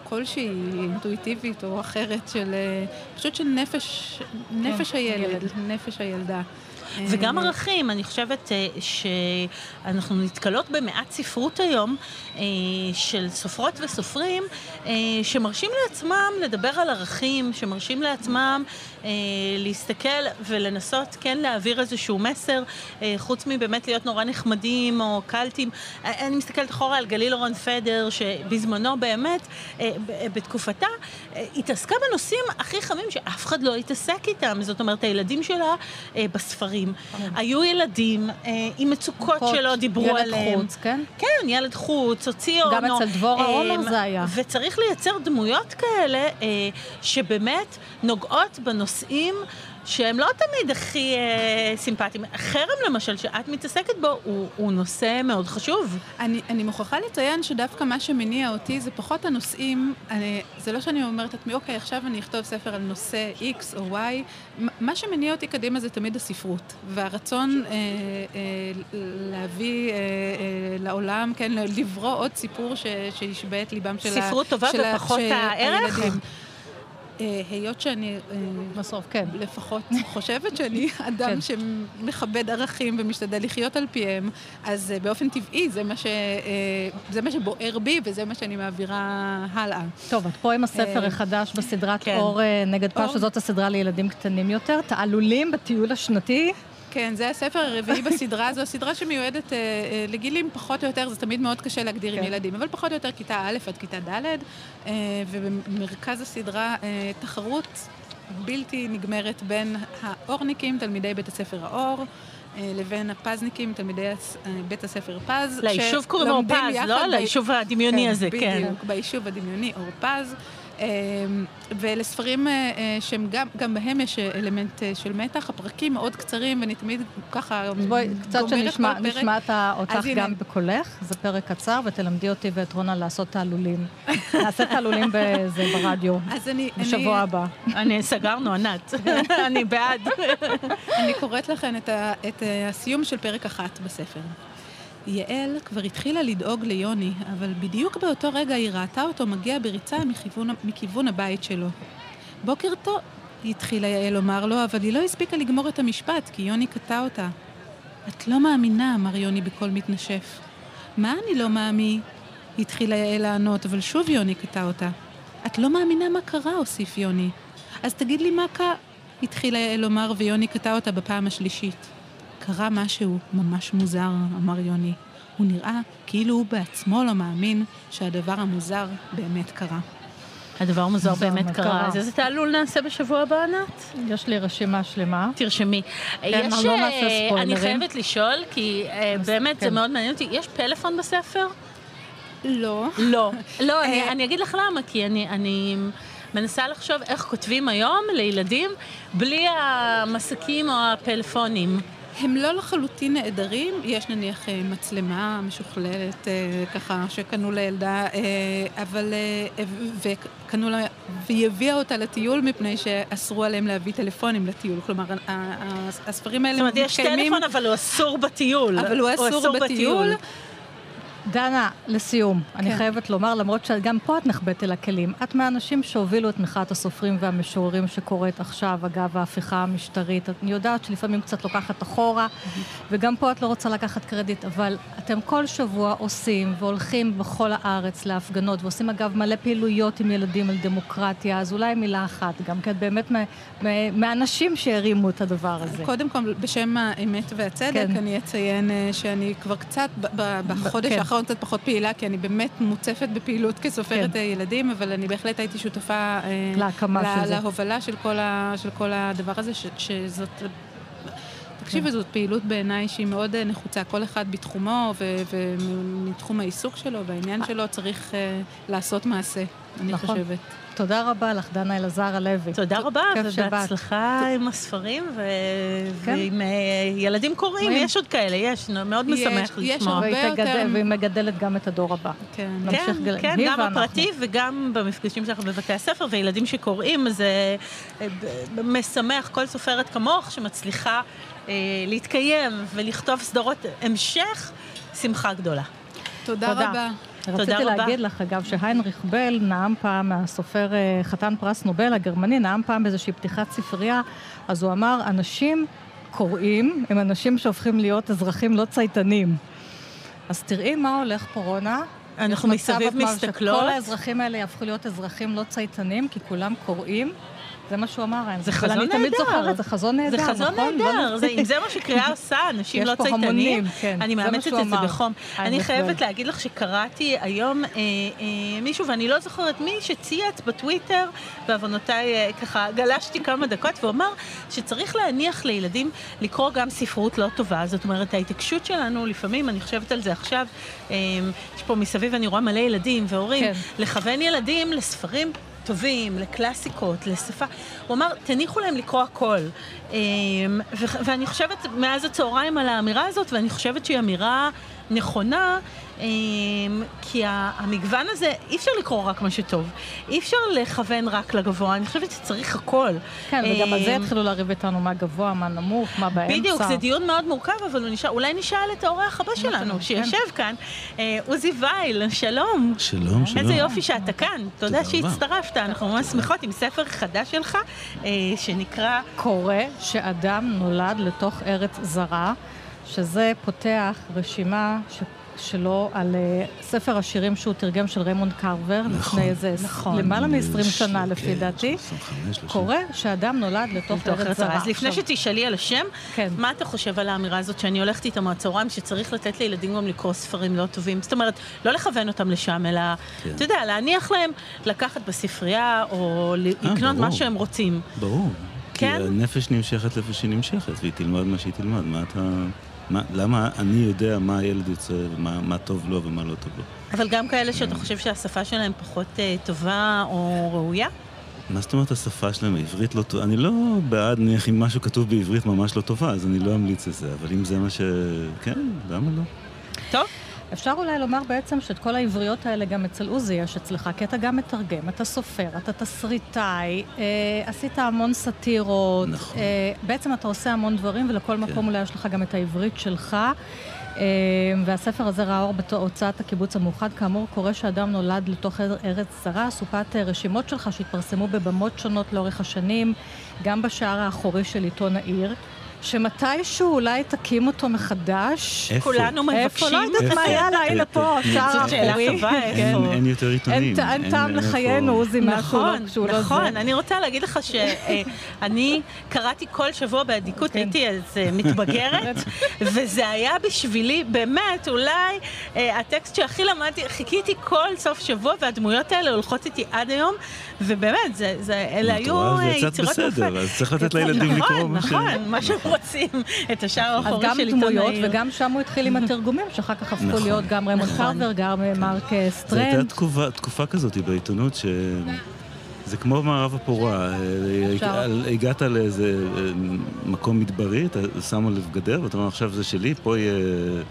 כלשהי אינטואיטיבית או אחרת של אה, פשוט של נפש, נפש הילד, ילד. נפש הילדה. וגם אה, ערכים, אני חושבת אה, שאנחנו נתקלות במעט ספרות היום של סופרות וסופרים אה, שמרשים לעצמם לדבר על ערכים, שמרשים לעצמם אה, להסתכל ולנסות כן להעביר איזשהו מסר, אה, חוץ מבאמת להיות נורא נחמדים או קלטים. אה, אני מסתכלת אחורה על גליל אורן פדר, שבזמנו באמת, אה, בתקופתה, אה, התעסקה בנושאים הכי חמים שאף אחד לא התעסק איתם. זאת אומרת, הילדים שלה אה, בספרים. היו ילדים אה, עם מצוקות שלא דיברו ילד עליהם. חוץ, כן? כן, ילד חוץ, הוציא אונו. גם אצל דבורה עומר זה היה. וצריך לייצר דמויות כאלה אה, שבאמת נוגעות בנושאים שהם לא תמיד הכי אה, סימפטיים. חרם למשל, שאת מתעסקת בו, הוא, הוא נושא מאוד חשוב. אני, אני מוכרחה לציין שדווקא מה שמניע אותי זה פחות הנושאים, אני, זה לא שאני אומרת לעצמי, אוקיי, עכשיו אני אכתוב ספר על נושא X או Y, מה שמניע אותי קדימה זה תמיד הספרות, והרצון אה, אה, להביא אה, אה, לעולם, כן, לברוא עוד סיפור ש, שישבה את ליבם של, ה- ספרות טובה של ופחות הערך? הילדים. אה, היות שאני אה, בסוף, כן. לפחות חושבת שאני אדם כן. שמכבד ערכים ומשתדל לחיות על פיהם, אז אה, באופן טבעי זה מה, ש, אה, זה מה שבוער בי וזה מה שאני מעבירה הלאה. טוב, את פה עם הספר אה, החדש בסדרת כן. אור אה, נגד פז, אור. שזאת הסדרה לילדים קטנים יותר. תעלולים בטיול השנתי. כן, זה הספר הרביעי בסדרה, זו הסדרה שמיועדת אה, אה, לגילים פחות או יותר, זה תמיד מאוד קשה להגדיר עם כן. ילדים, אבל פחות או יותר כיתה א' עד כיתה ד', אה, ובמרכז הסדרה אה, תחרות בלתי נגמרת בין האורניקים, תלמידי בית הספר האור, אה, לבין הפזניקים, תלמידי אה, בית הספר פז. ליישוב קוראים שלומדים פז, לא? ליישוב הדמיוני הזה, כן. בדיוק, ביישוב הדמיוני, אור פז. אה, ואלה ספרים אה, אה, שהם גם, גם בהם יש אלמנט אה, של מתח, הפרקים מאוד קצרים, ואני תמיד ככה אז בואי, קצת גומרת שנשמע כל פרק. נשמע את ה- אותך אז הנה. גם בקולך, זה פרק קצר, ותלמדי אותי ואת רונה לעשות תעלולים. נעשה תעלולים בזה ברדיו, אז אני, בשבוע אני, הבא. אני, סגרנו, ענת. אני בעד. אני קוראת לכם את, ה, את הסיום של פרק אחת בספר. יעל כבר התחילה לדאוג ליוני, אבל בדיוק באותו רגע היא ראתה אותו מגיע בריצה מכיוון, מכיוון הבית שלו. בוקר טוב, התחילה יעל לומר לו, אבל היא לא הספיקה לגמור את המשפט, כי יוני קטע אותה. את לא מאמינה, אמר יוני בקול מתנשף. מה אני לא מאמי? התחילה יעל לענות, אבל שוב יוני קטע אותה. את לא מאמינה מה קרה, הוסיף יוני. אז תגיד לי מה קרה, התחילה יעל לומר, ויוני קטע אותה בפעם השלישית. קרה משהו ממש מוזר, אמר יוני. הוא נראה כאילו הוא בעצמו לא מאמין שהדבר המוזר באמת קרה. הדבר מוזר מוזר, באמת קרה. קרה? אז איזה תעלול נעשה בשבוע הבא, ענת? יש לי רשימה שלמה. תרשמי. יש, אנחנו לא נעשה אה, אני. חייבת לשאול, כי אה, באמת זה כן. מאוד מעניין אותי. יש פלאפון בספר? לא. לא. לא, אני- אה, אני אגיד לך למה, כי אני- אני מנסה לחשוב איך כותבים היום לילדים בלי המסקים או הפלאפונים. הם לא לחלוטין נעדרים, יש נניח אה, מצלמה משוכללת אה, ככה שקנו לילדה, אה, אבל... וקנו לה... והיא הביאה אותה לטיול מפני שאסרו עליהם להביא טלפונים לטיול. כלומר, הספרים האלה זאת אומרת, יש מתקיימים... טלפון, אבל הוא אסור בטיול. אבל הוא אסור בטיול. דנה, לסיום, אני כן. חייבת לומר, למרות שגם פה את נחבאת אל הכלים, את מהאנשים שהובילו את מחאת הסופרים והמשוררים שקורית עכשיו, אגב ההפיכה המשטרית. אני יודעת שלפעמים קצת לוקחת אחורה, וגם פה את לא רוצה לקחת קרדיט, אבל אתם כל שבוע עושים והולכים בכל הארץ להפגנות, ועושים אגב מלא פעילויות עם ילדים על דמוקרטיה, אז אולי מילה אחת, גם כן באמת מה- מה- מהאנשים שהרימו את הדבר הזה. קודם כל, בשם האמת והצדק, כן. אני אציין אה, שאני כבר קצת בחודש כן. האחרון האחרון קצת פחות פעילה, כי אני באמת מוצפת בפעילות כסופרת כן. ילדים, אבל אני בהחלט הייתי שותפה... אה, להקמה לה- של זה. להובלה של כל, ה, של כל הדבר הזה, ש, שזאת... תקשיבי, זאת פעילות בעיניי שהיא מאוד אה, נחוצה. כל אחד בתחומו ומתחום העיסוק שלו והעניין שלו צריך אה, לעשות מעשה, אני נכון. חושבת. תודה רבה לך, דנה אלעזר הלוי. תודה רבה. ובהצלחה עם הספרים ו... כן. ועם אה, ילדים קוראים. יש עוד כאלה, יש, מאוד יש- משמח יש לשמוע. הרבה והיא יותר- והיא מגדלת גם את הדור הבא. כן. כן, גל- כן, גם ואנחנו. בפרטי וגם במפגשים שלך בבתי הספר, וילדים שקוראים, זה אה, ב- משמח כל סופרת כמוך שמצליחה אה, להתקיים ולכתוב סדרות המשך, שמחה גדולה. תודה תודה. רבה. רציתי רבה. להגיד לך, אגב, שהיינריך בל נאם פעם, הסופר אה, חתן פרס נובל הגרמני, נאם פעם באיזושהי פתיחת ספרייה, אז הוא אמר, אנשים קוראים הם אנשים שהופכים להיות אזרחים לא צייתנים. אז תראי מה הולך פה, רונה. אנחנו מסביב מסתכלות. שכל האזרחים האלה יהפכו להיות אזרחים לא צייתנים, כי כולם קוראים. זה מה שהוא אמר. זה חזון אני נהדר. תמיד זוכרת, זה חזון נהדר, זה נכון? חזון לא נהדר, זה- אם זה מה שקריאה עושה, אנשים יש לא פה צייתנים, המונים, כן, אני מאמצת את זה. בחום. אני חייבת. להגיד לך שקראתי היום אה, אה, מישהו, ואני לא זוכרת מי, שצייץ בטוויטר, בעוונותיי אה, ככה גלשתי כמה דקות, והוא אמר שצריך להניח לילדים לקרוא גם ספרות לא טובה. זאת אומרת, ההתעקשות שלנו, לפעמים, אני חושבת על זה עכשיו, יש פה מסביב, אני רואה מלא ילדים והורים, כן. לכוון ילדים לספרים טובים, לקלאסיקות, לשפה. הוא אמר, תניחו להם לקרוא הכל. אמ, ואני חושבת מאז הצהריים על האמירה הזאת, ואני חושבת שהיא אמירה נכונה, אמ, כי המגוון הזה, אי אפשר לקרוא רק מה שטוב. אי אפשר לכוון רק לגבוה, אני חושבת שצריך הכל. כן, וגם על זה אמ, יתחילו לריב איתנו מה גבוה, מה נמוך, מה באמצע. בדיוק, זה דיון מאוד מורכב, אבל נשאל, אולי נשאל את האורח הבא שלנו, כן. שיושב כאן, אה, עוזי וייל, שלום. שלום, שלום. איזה יופי שאתה כאן, תודה תודה רבה. שהצטרפת, אנחנו ממש שמחות עם ספר חדש שלך, אה, שנקרא קורה שאדם נולד לתוך ארץ זרה, שזה פותח רשימה ש... שלו על אה, ספר השירים שהוא תרגם של ריימונד קרבר, נכון, לפני איזה נכון. למעלה מ-20 ש- שנה כן, לפי דעתי. 25, 30. קורה שאדם נולד לתוך ארץ זרה. אז לפני עכשיו, שתשאלי על השם, כן. מה אתה חושב על האמירה הזאת שאני הולכת איתה מהצהריים, שצריך לתת לילדים גם לקרוא ספרים לא טובים? זאת אומרת, לא לכוון אותם לשם, אלא, כן. אתה יודע, להניח להם לקחת בספרייה, או אה, לקנות מה. שהם רוצים. ברור. כן? כי הנפש נמשכת לאיפה שהיא נמשכת, והיא תלמד מה שהיא תלמד. מה אתה... מה, למה אני יודע מה הילד יוצא, ומה מה טוב לו ומה לא טוב לו? אבל גם כאלה שאתה חושב שהשפה שלהם פחות אה, טובה או ראויה? מה זאת אומרת השפה שלהם? העברית לא טובה? אני לא בעד, נניח, אם משהו כתוב בעברית ממש לא טובה, אז אני לא אמליץ לזה. אבל אם זה מה ש... כן, למה לא? טוב, אפשר אולי לומר בעצם שאת כל העבריות האלה גם אצל עוזי יש אצלך, כי אתה גם מתרגם, אתה סופר, אתה תסריטאי, אה, עשית המון סאטירות. נכון. אה, בעצם אתה עושה המון דברים, ולכל מקום אולי יש לך גם את העברית שלך. אה, והספר הזה ראה אור בהוצאת הקיבוץ המאוחד. כאמור, קורה שאדם נולד לתוך ארץ זרה, אסופת אה, רשימות שלך שהתפרסמו בבמות שונות לאורך השנים, גם בשער האחורי של עיתון העיר. שמתישהו אולי תקים אותו מחדש. איפה? כולנו איפה? לא מבקשים. יודעת מה היה לה, הנה פה, שאלה האחורי. אין, יותר עיתונים. אין טעם לחיינו, עוזי, נכון, לא- נכון. אני רוצה להגיד לך שאני קראתי כל שבוע באדיקות, כן. הייתי אז אה, מתבגרת, וזה היה בשבילי, באמת, אולי אה, הטקסט שהכי למדתי, חיכיתי כל סוף שבוע, והדמויות האלה הולכות איתי עד היום, ובאמת, זה- זה- אלה את היו רואה, אה, זה יצאת יצירות בסדר, מופת. אז צריך לתת לילדים לקרוא נכון. נכון, מה שהם רוצים, את השער אז האחורי גם של עיתון דמויות, העיר. וגם שם הוא התחיל עם התרגומים, שאחר כך הפכו נכון. להיות גם ריימונד נכון. קרבר, גם אה, מרק אה, זו הייתה סטרנד. תקופה, תקופה כזאת בעיתונות ש... זה כמו מערב הפרוע, אה, אפשר. הגעת לאיזה אה, מקום מדברי, אתה שם עליו גדר, ואתה אומר עכשיו זה שלי, פה יהיה אה,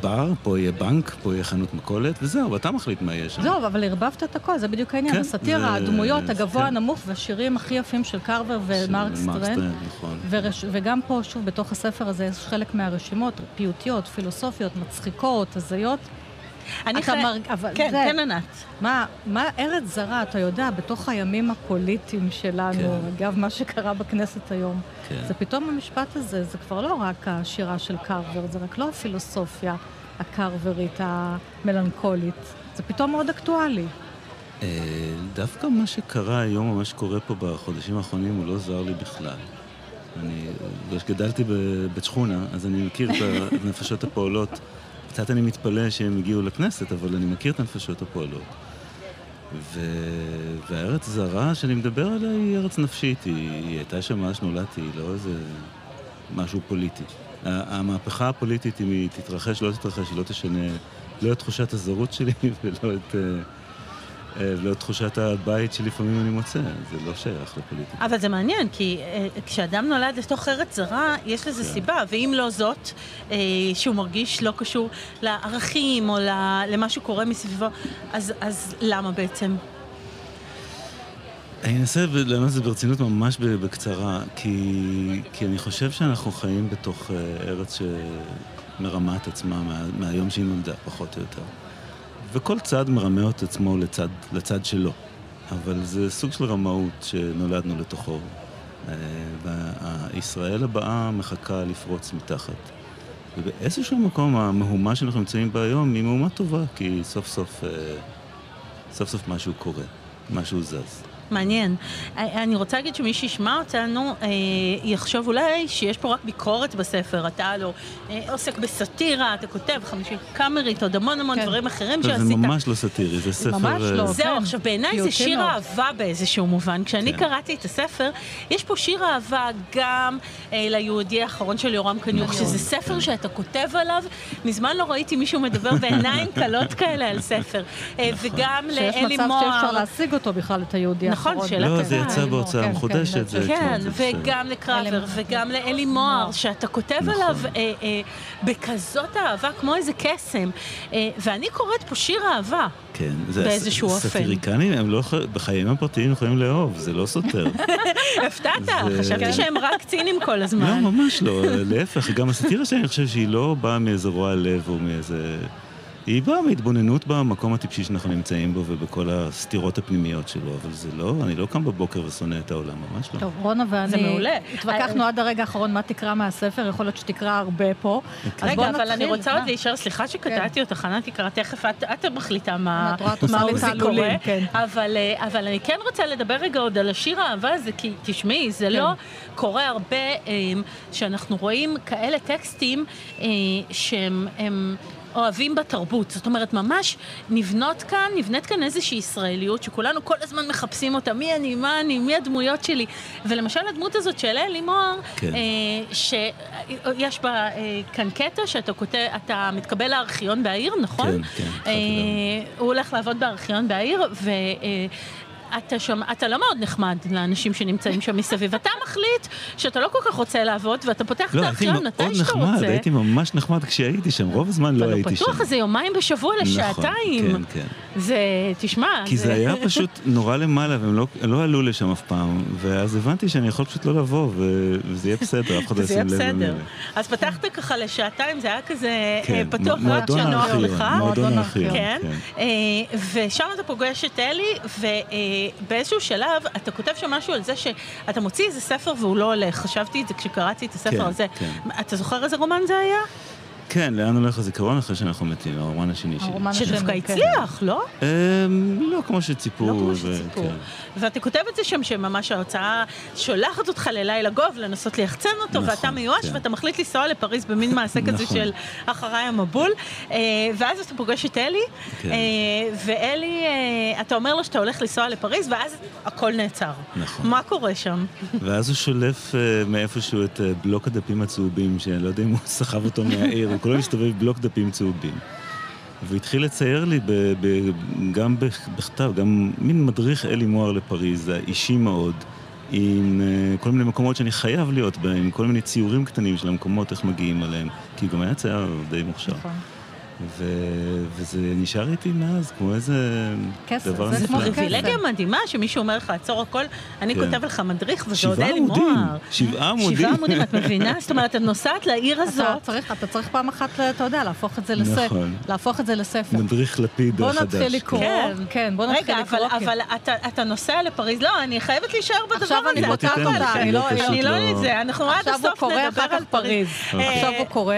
בר, פה יהיה בנק, פה יהיה חנות מכולת, וזהו, ואתה מחליט מה יהיה שם. זהו, אבל ערבבת את הכל, זה בדיוק העניין. כן, הסאטירה, זה- הדמויות, הגבוה, כן. הנמוך, והשירים הכי יפים של קרבר ומרק סטרנד. נכון. ורש... וגם פה, שוב, בתוך הספר הזה יש חלק מהרשימות, פיוטיות, פילוסופיות, מצחיקות, הזויות. אני אתה חי- מרג... אבל כן, זה... כן, ענת. מה, מה ארץ זרה, אתה יודע, בתוך הימים הפוליטיים שלנו, כן. אגב, מה שקרה בכנסת היום, כן. זה פתאום המשפט הזה, זה כבר לא רק השירה של קרבר, זה רק לא הפילוסופיה הקרברית, המלנכולית, זה פתאום מאוד אקטואלי. אה, דווקא מה שקרה היום, מה שקורה פה בחודשים האחרונים, הוא לא זר לי בכלל. אני, בגלל שגדלתי בבית שכונה, אז אני מכיר את הנפשות הפועלות קצת אני מתפלא שהם הגיעו לכנסת, אבל אני מכיר את הנפשות הפועלות. ו... והארץ זרה שאני מדבר עליה היא ארץ נפשית, היא, היא הייתה שם מאז שנולדתי, היא לא איזה משהו פוליטי. המהפכה הפוליטית, אם היא תתרחש, לא תתרחש, היא לא תשנה לא את תחושת הזרות שלי ולא את... אה, ולא תחושת הבית שלפעמים אני מוצא, זה לא שייך לפוליטיקה. אבל זה מעניין, כי אה, כשאדם נולד לתוך ארץ זרה, יש לזה כן. סיבה, ואם לא זאת, אה, שהוא מרגיש לא קשור לערכים או למה שקורה מסביבו, אז, אז למה בעצם? אני אנסה לענות את זה ברצינות ממש בקצרה, כי, כי אני חושב שאנחנו חיים בתוך ארץ שמרמה את עצמה מה, מהיום שהיא נולדה, פחות או יותר. וכל צד מרמה את עצמו לצד, לצד שלו. אבל זה סוג של רמאות שנולדנו לתוכו. אה, והישראל הבאה מחכה לפרוץ מתחת. ובאיזשהו מקום המהומה שאנחנו נמצאים בה היום היא מהומה טובה, כי סוף סוף, אה, סוף סוף משהו קורה, משהו זז. מעניין. אני רוצה להגיד שמי שישמע אותנו אה, יחשוב אולי שיש פה רק ביקורת בספר. אתה לא אה, עוסק בסאטירה, אתה כותב חמישי קאמרית, עוד המון המון כן. דברים אחרים שעשית. זה ממש לא סאטירי, זה ספר... ממש לא, אה, זהו, כן. עכשיו בעיניי זה שיר אהבה באיזשהו מובן. כשאני כן. קראתי את הספר, יש פה שיר אהבה גם אה, ליהודי האחרון של יורם קניוק, נכון, שזה ספר כן. שאתה כותב עליו. מזמן לא ראיתי מישהו מדבר בעיניים קלות כאלה על ספר. אה, נכון. וגם לאלי מוהר. שיש מצב שאפשר להשיג אותו בכלל, את היהודי נכון, שאלה לא, זה יצא בהוצאה כן, מחודשת. כן, כן וגם לקראבר, וגם לאלי מוהר, שאתה כותב נכון. עליו אה, אה, בכזאת אהבה, כמו איזה קסם. אה, ואני קוראת פה שיר אהבה. כן, זה באיזשהו אופן. סאטיריקנים, הם לא, בחיים הפרטיים יכולים לאהוב, זה לא סותר. הפתעת, חשבתי שהם רק צינים כל הזמן. לא, ממש לא, להפך, גם הסאטירה שלי, אני חושב שהיא לא באה מאיזה רוע לב או מאיזה... היא באה מהתבוננות במקום הטיפשי שאנחנו נמצאים בו ובכל הסתירות הפנימיות שלו, אבל זה לא, אני לא קם בבוקר ושונא את העולם, ממש לא. טוב, רונה ואני התווכחנו עד הרגע האחרון מה תקרא מהספר, יכול להיות שתקרא הרבה פה. אוקיי. רגע, אבל אני רוצה עוד להישאר, סליחה שקטעתי כן. אותך, ענת תקרא, תכף את מחליטה מה קורה, כן. אה, אבל אני כן רוצה לדבר רגע עוד על השיר האהבה הזה, כי תשמעי, זה לא כן. קורה הרבה אה, שאנחנו רואים כאלה טקסטים אה, שהם... אוהבים בתרבות. זאת אומרת, ממש נבנות כאן, נבנית כאן איזושהי ישראליות שכולנו כל הזמן מחפשים אותה, מי אני, מה אני, מי הדמויות שלי. ולמשל הדמות הזאת של אלי מוהר, כן. אה, שיש בה אה, כאן קטע שאתה כותב, אתה מתקבל לארכיון בעיר, נכון? כן, כן. אה, הוא הולך לעבוד בארכיון בעיר, ו... אה, אתה, שם, אתה לא מאוד נחמד לאנשים שנמצאים שם מסביב. אתה מחליט שאתה לא כל כך רוצה לעבוד, ואתה פותח לא, את הארכיון מתי שאתה נחמד, רוצה. הייתי ממש נחמד כשהייתי שם, רוב הזמן לא הייתי שם. אבל פתוח איזה יומיים בשבוע נכון, לשעתיים. נכון, כן, כן. זה, תשמע... כי זה, זה היה פשוט נורא למעלה, והם לא, לא עלו לשם אף פעם, ואז הבנתי שאני יכול פשוט לא לבוא, וזה יהיה בסדר, אף אחד לא ישים לב. אז פתחת ככה לשעתיים, זה היה כזה אה, כן, פתוח רק שנוח לך. מועדון הארכיון, כן. כן. אה, ושם אתה פוגש את אלי, ובאיזשהו שלב אתה כותב שם משהו על זה שאתה מוציא איזה ספר והוא לא הולך. חשבתי את זה כשקראתי את הספר הזה. אתה זוכר איזה רומן זה היה? כן, לאן הולך הזיכרון אחרי שאנחנו מתים, הרומן השני שלי. שדווקא הצליח, לא? אמ, לא כמו שציפו. לא כמו שציפו. כן. ואתה כותב את זה שם שממש ההוצאה שולחת אותך ללילה גוב לנסות ליחצן אותו, ואתה נכון, מיואש כן. ואתה מחליט לנסוע לפריז במין מעשה כזה נכון. של אחריי המבול, אה, ואז אתה פוגש את אלי, כן. אה, ואלי, אה, אתה אומר לו שאתה הולך לנסוע לפריז, ואז הכל נעצר. נכון. מה קורה שם? ואז הוא שולף מאיפשהו את בלוק הדפים הצהובים, שאני לא יודע אם הוא סחב אותו מהעיר. כולל מסתובב בלוק דפים צהובים. והוא התחיל לצייר לי ב, ב, גם בכתב, גם מין מדריך אלי מוהר לפריז, אישי מאוד, עם uh, כל מיני מקומות שאני חייב להיות בהם, כל מיני ציורים קטנים של המקומות, איך מגיעים אליהם, כי גם היה צייר די מוכשר. נכון. ו... וזה נשאר איתי מאז, כמו איזה כסף, דבר נפלא. זה פריבילגיה מדהימה שמישהו אומר לך, עצור הכל, אני כן. כותב לך מדריך וזה עוד אלי מוהר. שבעה עמודים. שבעה עמודים, את מבינה? זאת אומרת, את נוסעת לעיר הזאת. אתה צריך, אתה צריך פעם אחת, אתה יודע, להפוך את זה לספר. נכון. להפוך את זה לספר. מדריך לפיד החדש. בוא נתחיל לקרוא. כן, כן, בוא נתחיל לקרוא. רגע, אבל אתה נוסע לפריז, לא, אני חייבת להישאר בדבר הזה. עכשיו אני פותחת אותה, אני לא... אני לא את זה, אנחנו עד הסוף נדבר על פריז. עכשיו הוא קורא.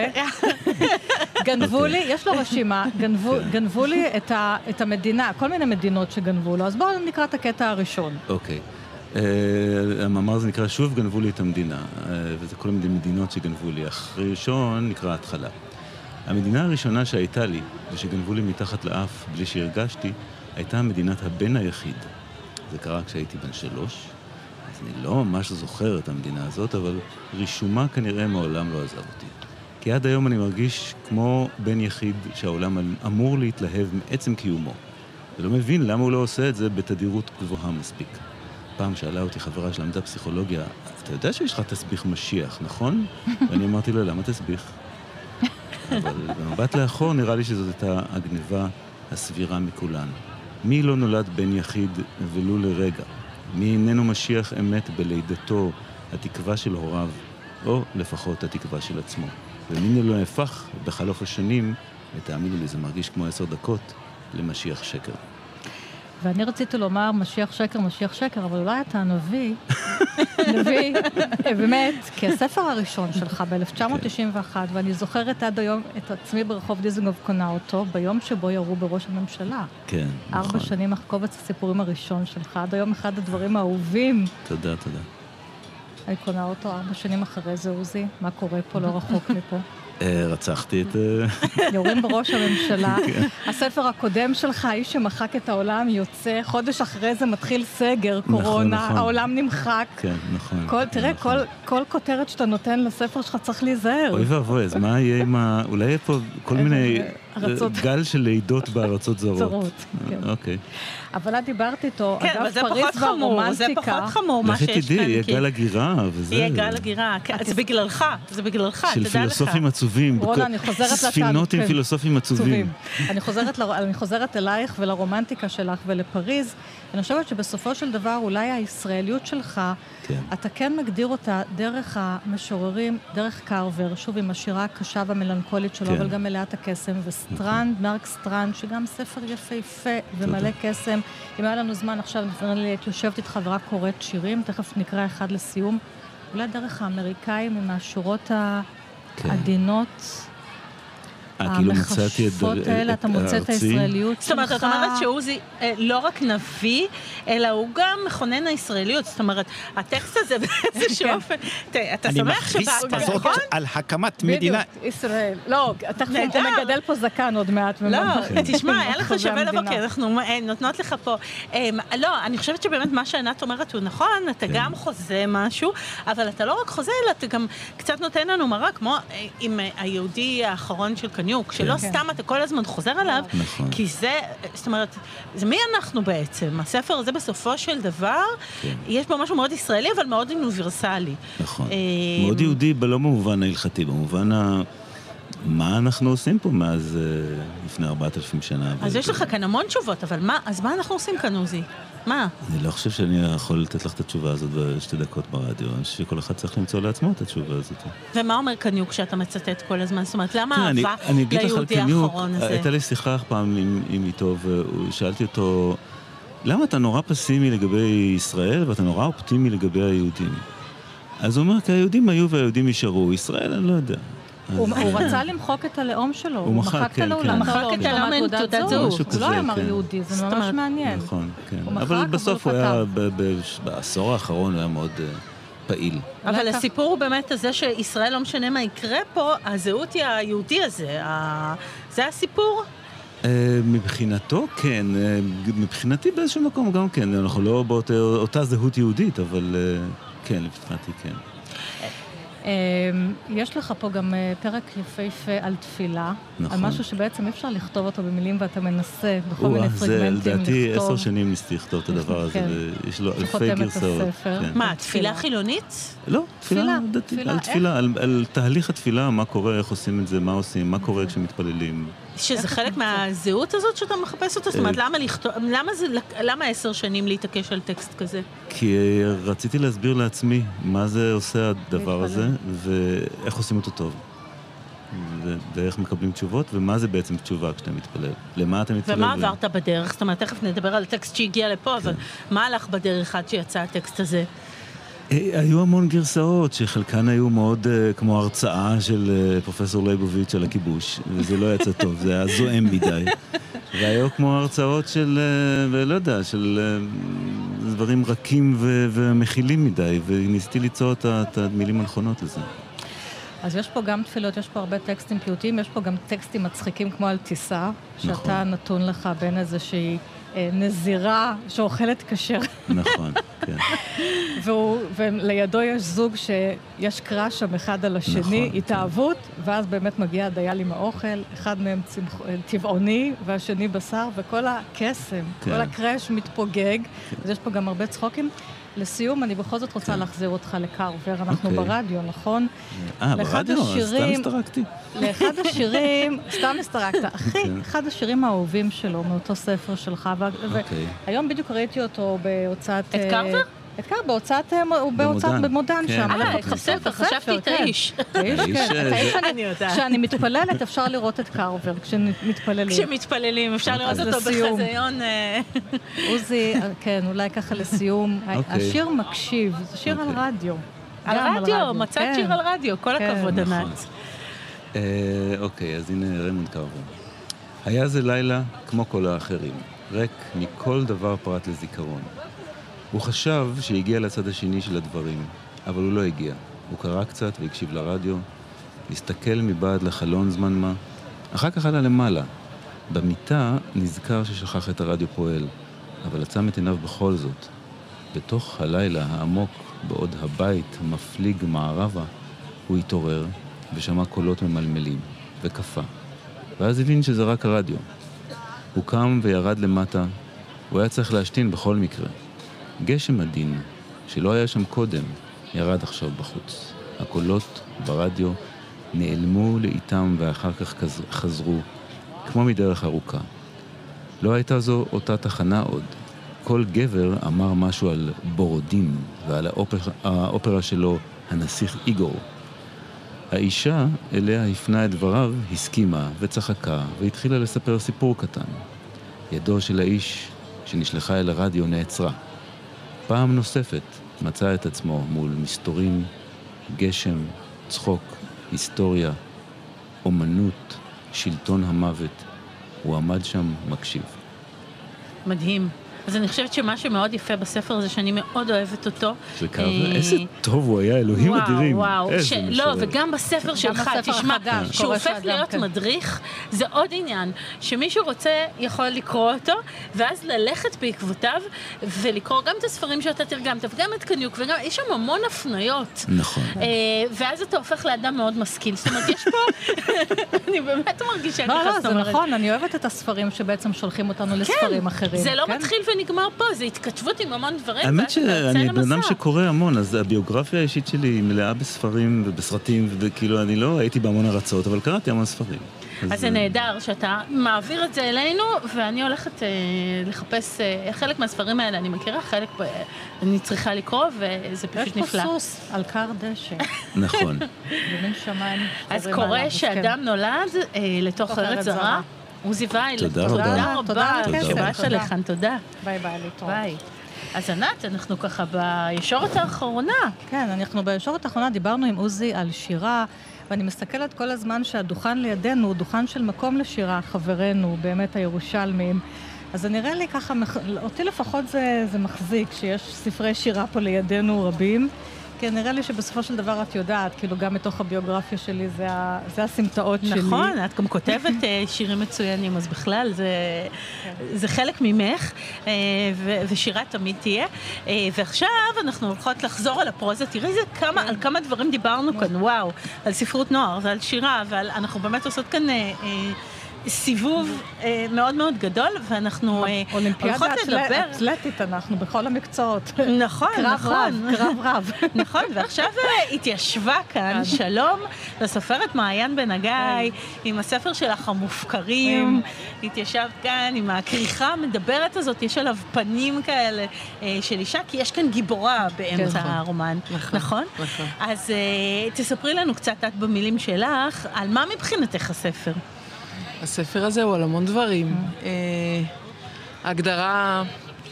גנבו לי, יש לו רשימה, גנבו, כן. גנבו לי את, ה, את המדינה, כל מיני מדינות שגנבו לו, אז בואו נקרא את הקטע הראשון. אוקיי. Uh, המאמר הזה נקרא שוב גנבו לי את המדינה, uh, וזה כל מיני מדינות שגנבו לי. אחרי ראשון נקרא התחלה. המדינה הראשונה שהייתה לי, ושגנבו לי מתחת לאף בלי שהרגשתי, הייתה מדינת הבן היחיד. זה קרה כשהייתי בן שלוש, אז אני לא ממש זוכר את המדינה הזאת, אבל רישומה כנראה מעולם לא עזב אותי. כי עד היום אני מרגיש כמו בן יחיד שהעולם אמור להתלהב מעצם קיומו. ולא מבין למה הוא לא עושה את זה בתדירות גבוהה מספיק. פעם שאלה אותי חברה שלמדה פסיכולוגיה, אתה יודע שיש לך תסביך משיח, נכון? ואני אמרתי לו, למה תסביך? אבל במבט לאחור נראה לי שזאת הייתה הגניבה הסבירה מכולן. מי לא נולד בן יחיד ולו לרגע? מי איננו משיח אמת בלידתו, התקווה של הוריו, או לפחות התקווה של עצמו? ומי לא נהפך בחלוף השנים, ותאמינו לי, זה מרגיש כמו עשר דקות, למשיח שקר. ואני רציתי לומר משיח שקר, משיח שקר, אבל אולי אתה נביא, נביא, באמת, כי הספר הראשון שלך ב-1991, ואני זוכרת עד היום את עצמי ברחוב דיזנגוף קונה אותו, ביום שבו ירו בראש הממשלה. כן, נכון. ארבע שנים אחר קובץ הסיפורים הראשון שלך, עד היום אחד הדברים האהובים. תודה, תודה. אני קונה אותו ארבע שנים אחרי זה, עוזי, מה קורה פה לא רחוק מפה. אה, רצחתי את... אה, יורים בראש הממשלה. כן. הספר הקודם שלך, האיש שמחק את העולם, יוצא, חודש אחרי זה מתחיל סגר, נכון, קורונה, נכון. העולם נמחק. כן, נכון. תראה, נכון. כל כותרת שאתה נותן לספר שלך צריך להיזהר. אוי ואבוי, אז מה יהיה עם ה... אולי יהיה פה כל מיני... ארצות... גל של לידות בארצות זרות. זרות, כן. אוקיי. אבל את דיברת איתו, כן, אגב, פריז והרומנטיקה. זה פחות חמור מה שיש כאן. לכי תדעי, יהיה גל הגירה וזה. יהיה גל הגירה, כן, זה בגללך, זה בגללך, תדע לך. של פילוסופים עצובים. רונה, אני חוזרת לצד. ספינות עם כן. פילוסופים עצובים. אני חוזרת אלייך ולרומנטיקה שלך ולפריז. אני חושבת שבסופו של דבר, אולי הישראליות שלך, כן. אתה כן מגדיר אותה דרך המשוררים, דרך קרבר, שוב עם השירה הקשה והמלנכולית שלו, כן. אבל גם מלאת הקסם, וסטרנד, נכון. מרק סטרנד, שגם ספר יפהפה ומלא קסם. אם היה לנו זמן עכשיו, נראה לי, הייתי יושבת איתך ורק קוראת שירים, תכף נקרא אחד לסיום. אולי דרך האמריקאים עם השורות. העדינות. כן. אה, כאילו מצאתי את המכשפות האלה, אתה מוצא את הישראליות שלך. זאת אומרת, את אומרת שעוזי אה, לא רק נביא, אלא הוא גם מכונן הישראליות. זאת אומרת, הטקסט הזה באיזשהו כן. אופן, אתה שמח שבא... אני מכריז כזאת על הקמת מדינה... בדיוק, ישראל. לא, תכף הוא מגדל פה זקן עוד מעט. לא, תשמע, היה לך שווה לבוא, כי אנחנו אה, נותנות לך פה... לא, אני חושבת שבאמת מה שענת אומרת הוא נכון, אתה כן. גם חוזה משהו, אבל אתה לא רק חוזה, אלא אתה גם קצת נותן לנו מראה, כמו עם היהודי האחרון של קניוק, שלא כן. סתם אתה כל הזמן חוזר עליו, נכון. כי זה, זאת אומרת, זה מי אנחנו בעצם? הספר הזה בסופו של דבר, כן. יש בו משהו מאוד ישראלי, אבל מאוד אוניברסלי. נכון. אה, מאוד יהודי, לא במובן ההלכתי, במובן ה... מה אנחנו עושים פה מאז אה, לפני ארבעת אלפים שנה? אז יש לך כאן המון תשובות, אבל מה, אז מה אנחנו עושים כאן, עוזי? מה? אני לא חושב שאני יכול לתת לך את התשובה הזאת בשתי דקות ברדיו. אני חושב שכל אחד צריך למצוא לעצמו את התשובה הזאת. ומה אומר קניוק כשאתה מצטט כל הזמן? זאת אומרת, למה אהבה ליהודי האחרון הזה? הייתה לי שיחה פעם עם, עם איתו, ושאלתי אותו, למה אתה נורא פסימי לגבי ישראל ואתה נורא אופטימי לגבי היהודים? אז הוא אומר, כי היהודים היו והיהודים יישארו, ישראל אני לא יודע. הוא רצה למחוק את הלאום שלו, הוא מחק, כן, כן. הוא מחק את הלאום עם תעודת זהות. הוא לא אמר כן. יהודי, זה ממש מעניין. נכון, כן. אבל בסוף הוא היה, בעשור האחרון הוא היה מאוד אה, פעיל. אבל הסיפור הוא באמת הזה שישראל, לא משנה מה יקרה פה, הזהות היא היהודי הזה. זה הסיפור? אה, מבחינתו כן, אה, מבחינתי באיזשהו מקום גם כן, אנחנו לא באותה זהות יהודית, אבל כן, מבחינתי כן. אמ, יש לך פה גם אה, פרק יפהפה על תפילה. נכון. על משהו שבעצם אי אפשר לכתוב אותו במילים ואתה מנסה בכל מיני פרגמנטים לכתוב. זה לדעתי עשר שנים ניסיתי לכתוב את הדבר הזה, כן. ויש לו אלפי גרסאות. כן. מה, תפילה חילונית? לא, תפילה דתית, על תפילה, על תהליך התפילה, מה קורה, איך עושים את זה, מה עושים, מה קורה כשמתפללים. שזה חלק מהזהות הזאת שאתה מחפש אותה? זאת אומרת, למה לכתוב, למה זה, למה עשר שנים להתעקש על טקסט כזה? כי רציתי להסביר לעצמי מה זה עושה הדבר הזה, ואיך עושים אותו טוב. ואיך מקבלים תשובות, ומה זה בעצם תשובה כשאתה מתפלל. למה אתה מתפלל? ומה עברת בדרך? זאת אומרת, תכף נדבר על הטקסט שהגיע לפה, אבל כן. מה הלך בדרך עד שיצא הטקסט הזה? אה, היו המון גרסאות, שחלקן היו מאוד uh, כמו הרצאה של uh, פרופסור ליבוביץ' על הכיבוש, וזה לא יצא טוב, זה היה זועם מדי. והיו כמו הרצאות של, לא יודע, של דברים רכים ומכילים מדי, וניסיתי ליצור את, המילים הנכונות לזה. אז יש פה גם תפילות, יש פה הרבה טקסטים פיוטיים, יש פה גם טקסטים מצחיקים כמו על טיסה, שאתה נכון. נתון לך בין איזושהי אה, נזירה שאוכלת כשר, נכון, כן. והוא, ולידו יש זוג שיש קראש שם אחד על השני, נכון, התאהבות, ואז באמת מגיע הדייל עם האוכל, אחד מהם צמח, אה, טבעוני והשני בשר, וכל הקסם, כן. כל הקראש מתפוגג, אז יש פה גם הרבה צחוקים. לסיום, אני בכל זאת רוצה להחזיר אותך לקרבר, אנחנו כן. אוקיי. ברדיו, נכון? אה, לאחד ברדיו? סתם השירים- הסתרקתי. לאחד השירים, סתם הסתרקת, אחי, כן. אחד השירים האהובים שלו, מאותו ספר שלך, אוקיי. והיום בדיוק ראיתי אותו בהוצאת... את אה, קרבר? את בהוצאת, אה, בהוצאת במודן. במודן כן. שם. אה, את תחפשו הספר, חשבתי את כן. האיש. האיש, האיש, כן. אה, את אני- יודעת. כשאני מתפללת אפשר לראות את קרבר, כשמתפללים. כשמתפללים, אפשר לראות אותו. בחזיון. אה, עוזי, אה, כן, אולי ככה לסיום. אוקיי. השיר מקשיב, זה שיר על אוקיי. רדיו. על רדיו, מצאת כן. שיר על רדיו, כל כן. הכבוד, נכון. ענת. אה, אוקיי, אז הנה ריימונד קרבר. היה זה לילה כמו כל האחרים, ריק מכל דבר פרט לזיכרון. הוא חשב שהגיע לצד השני של הדברים, אבל הוא לא הגיע. הוא קרא קצת והקשיב לרדיו, הסתכל מבעד לחלון זמן מה, אחר כך עלה למעלה. במיטה נזכר ששכח את הרדיו פועל, אבל עצם את עיניו בכל זאת. בתוך הלילה העמוק, בעוד הבית מפליג מערבה, הוא התעורר ושמע קולות ממלמלים, וקפא. ואז הבין שזה רק הרדיו. הוא קם וירד למטה, הוא היה צריך להשתין בכל מקרה. גשם עדין, שלא היה שם קודם, ירד עכשיו בחוץ. הקולות ברדיו נעלמו לאיתם ואחר כך חז- חזרו, כמו מדרך ארוכה. לא הייתה זו אותה תחנה עוד. כל גבר אמר משהו על בורודין ועל האופרה, האופרה שלו, הנסיך איגור. האישה, אליה הפנה את דבריו, הסכימה וצחקה והתחילה לספר סיפור קטן. ידו של האיש שנשלחה אל הרדיו נעצרה. פעם נוספת מצא את עצמו מול מסתורים, גשם, צחוק, היסטוריה, אומנות, שלטון המוות. הוא עמד שם מקשיב. מדהים. אז אני חושבת שמה שמאוד יפה בספר הזה, שאני מאוד אוהבת אותו. זה קרבר, אה, איזה טוב הוא היה, אלוהים וואו, אדירים. וואו, ש... לא. וגם בספר שלך, תשמע, שהוא הופך להיות כן. מדריך, זה עוד עניין, שמישהו רוצה, יכול לקרוא אותו, ואז ללכת בעקבותיו, ולקרוא גם את הספרים שאתה תרגמת, וגם את קניוק, וגם, יש שם המון הפניות. נכון. אה, ואז אתה הופך לאדם מאוד משכיל. זאת אומרת, יש פה, אני באמת מרגישה לא, ככה, לא, זאת זה נכון, אני אוהבת את הספרים שבעצם שולחים אותנו לספרים אחרים. זה לא כן? מתחיל ונגמר פה, זה התכתבות עם המון דברים, האמת שאני בן אדם. שקורא המון, אז הביוגרפיה האישית שלי היא מלאה בספרים ובסרטים, וכאילו אני לא הייתי בהמון ארצות, אבל קראתי המון ספרים. אז זה נהדר שאתה מעביר את זה אלינו, ואני הולכת אה, לחפש, אה, חלק מהספרים האלה אני מכירה, חלק ב- אני צריכה לקרוא, וזה יש פשוט פה נפלא. סוס על כר דשא, נכון. במין שמיים. אז קורה אז כן. שאדם נולד אה, לתוך ארץ זרה. עוזי וייל, תודה תודה רבה. רבה, תודה הכסף, שבאת תודה. לכאן, תודה. ביי ביי, להתראות. ביי. אז ענת, אנחנו ככה בישורת האחרונה. כן, אנחנו בישורת האחרונה דיברנו עם עוזי על שירה, ואני מסתכלת כל הזמן שהדוכן לידינו הוא דוכן של מקום לשירה, חברינו, באמת הירושלמים. אז זה נראה לי ככה, אותי לפחות זה, זה מחזיק, שיש ספרי שירה פה לידינו רבים. כי נראה לי שבסופו של דבר את יודעת, כאילו גם מתוך הביוגרפיה שלי זה, ה- זה הסמטאות שלי. נכון, את גם כותבת אה, שירים מצוינים, אז בכלל זה, זה חלק ממך, אה, ו- ושירה תמיד תהיה. אה, ועכשיו אנחנו הולכות לחזור על הפרוזה, תראי זה כמה, על כמה דברים דיברנו כאן, וואו, על ספרות נוער ועל שירה, ואנחנו באמת עושות כאן... סיבוב אה, מאוד מאוד גדול, ואנחנו אה, אולימפיאדה הולכות לדבר. אתלטית אנחנו, בכל המקצועות. נכון, נכון. רב, קרב רב. נכון, ועכשיו אה, התיישבה כאן, שלום לסופרת מעיין בן הגיא, עם הספר שלך המופקרים. התיישבת כאן עם הכריכה המדברת הזאת, יש עליו פנים כאלה של אישה, כי יש כאן גיבורה באמצע נכון. הרומן. נכון, נכון? נכון. אז תספרי לנו קצת, את במילים שלך, על מה מבחינתך הספר? הספר הזה הוא על המון דברים. אה, ההגדרה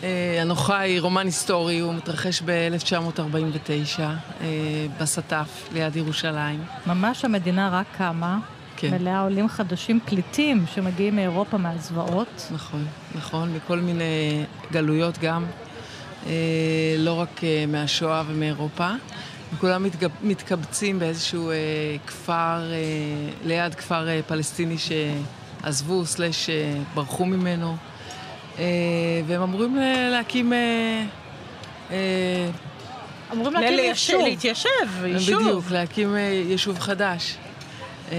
אה, הנוחה היא רומן היסטורי, הוא מתרחש ב-1949 אה, בסטף ליד ירושלים. ממש המדינה רק קמה, כן. מלאה עולים חדשים, פליטים שמגיעים מאירופה מהזוועות. נכון, נכון, מכל מיני גלויות גם, אה, לא רק אה, מהשואה ומאירופה. כולם מתגב, מתקבצים באיזשהו אה, כפר, אה, ליד כפר אה, פלסטיני שעזבו, סלש אה, ברחו ממנו, אה, והם אמורים ל- להקים... אה, אה, אמורים להקים יישוב. להתיישב, יישוב. בדיוק, להקים אה, יישוב חדש. אה,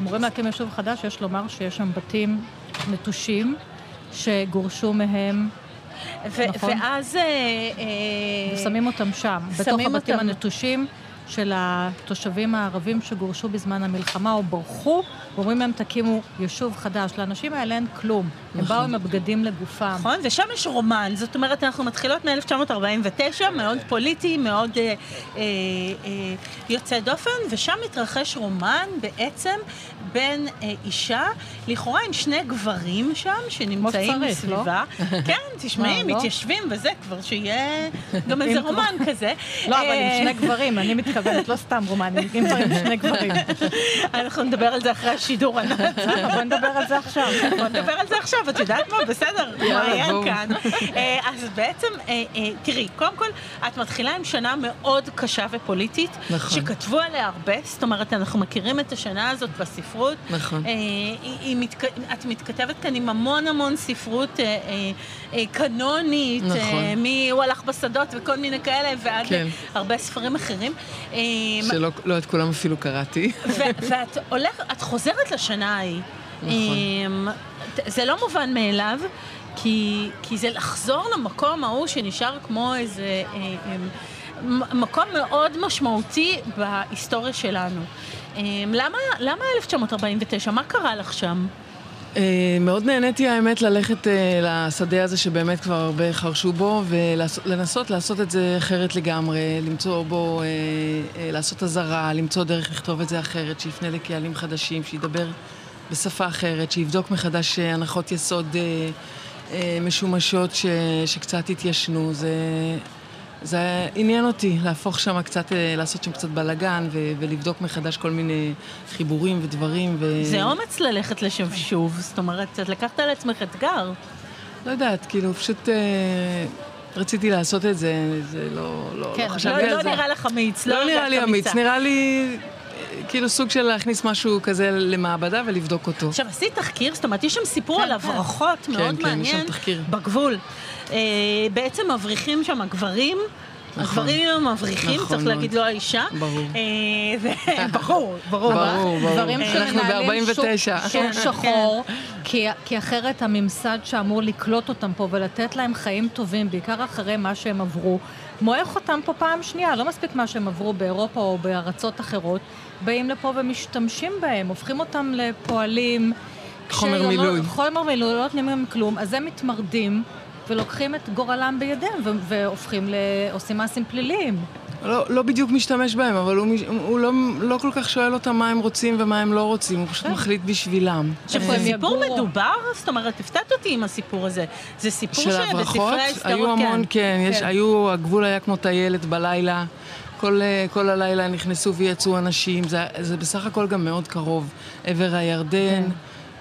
אמורים להקים יישוב חדש, יש לומר שיש שם בתים נטושים שגורשו מהם, נכון. ואז... אה, אה, ושמים אותם שם, בתוך שמים הבתים. הנטושים של התושבים הערבים שגורשו בזמן המלחמה או ברחו, ואומרים להם תקימו יישוב חדש. לאנשים האלה אין כלום. הם באו עם הבגדים לגופם. נכון, ושם יש רומן, זאת אומרת, אנחנו מתחילות מ-1949, מאוד פוליטי, מאוד אה, אה, אה, יוצא דופן, ושם מתרחש רומן בעצם בין אה, אישה, לכאורה עם שני גברים שם, שנמצאים שצריך, מסביבה. כן, תשמעי, לא? מתיישבים וזה, כבר שיהיה גם איזה רומן כזה. לא, אבל עם שני גברים, אני מתכוונת, לא סתם רומנים, עם שני גברים. אנחנו נדבר על זה אחרי השידור, ענת. בוא נדבר על זה עכשיו. בוא נדבר על זה עכשיו, את יודעת מה? בסדר, בואו. כאן. אה, אז בעצם, אה, אה, תראי, קודם כל, את מתחילה עם שנה מאוד קשה ופוליטית, נכון. שכתבו עליה הרבה, זאת אומרת, אנחנו מכירים את השנה הזאת בספרות. נכון. את מתכתבת כאן עם המון המון ספרות קנונית, נכון. מי הוא הלך בשדות וכל מיני כאלה, ועד כן. הרבה ספרים אחרים. אה, שלא לא את כולם אפילו קראתי. ואת הולכת, את חוזרת לשנה ההיא. נכון. אמ, זה לא מובן מאליו, כי, כי זה לחזור למקום ההוא שנשאר כמו איזה אה, אמ, מקום מאוד משמעותי בהיסטוריה שלנו. אמ, למה, למה 1949? מה קרה לך שם? אה, מאוד נהניתי האמת ללכת אה, לשדה הזה שבאמת כבר הרבה חרשו בו ולנסות לעשות את זה אחרת לגמרי, למצוא בו, אה, לעשות אזהרה, למצוא דרך לכתוב את זה אחרת, שיפנה לקהלים חדשים, שידבר בשפה אחרת, שיבדוק מחדש הנחות יסוד משומשות ש, שקצת התיישנו. זה, זה עניין אותי להפוך שם קצת, אה, לעשות שם קצת בלאגן ו- ולבדוק מחדש כל מיני חיבורים ודברים. ו... זה אומץ ללכת לשם שוב, זאת אומרת, את לקחת על עצמך אתגר. לא יודעת, כאילו, פשוט אה, רציתי לעשות את זה, זה לא, לא, כן, לא לא, חשבתי על לא זה. נראה לך אמיץ. לא נראה לי אמיץ. נראה לי אה, כאילו סוג של להכניס משהו כזה למעבדה ולבדוק אותו. עכשיו, עשית תחקיר, זאת אומרת, יש שם סיפור כן, על כן. הברחות כן, מאוד כן, יש שם מעניין תחקיר. בגבול. אה, בעצם מבריחים שם הגברים. נכון. הגברים הם מבריחים, נכון צריך. להגיד, לא האישה. ברור. אה, ו- ברור, ברור. ברור, ברור. דברים אנחנו שמנהלים שוק, ב-49. שוק כן, שחור, כי, כי אחרת הממסד שאמור לקלוט אותם פה ולתת להם חיים טובים, בעיקר אחרי מה שהם עברו, מועך אותם פה פעם שנייה, לא מספיק מה שהם עברו באירופה או בארצות אחרות, באים לפה ומשתמשים בהם, הופכים אותם לפועלים. חומר שלא- מילוי. חומר מילוי, לא נותנים להם כלום, אז הם מתמרדים. ולוקחים את גורלם בידיהם ו- והופכים ל... עושים מעשים פליליים. לא, לא בדיוק משתמש בהם, אבל הוא, מש- הוא לא, לא כל כך שואל אותם מה הם רוצים ומה הם לא רוצים, הוא פשוט מחליט בשבילם. עכשיו, איפה זה סיפור? מדובר? זאת אומרת, הפתעת אותי עם הסיפור הזה. זה סיפור של שבספרי ההסתרות, היו המון, כן, יש, כן. היו, הגבול היה כמו טיילת בלילה. כל, אה, כל הלילה נכנסו ויצאו אנשים, זה, זה בסך הכל גם מאוד קרוב. עבר הירדן,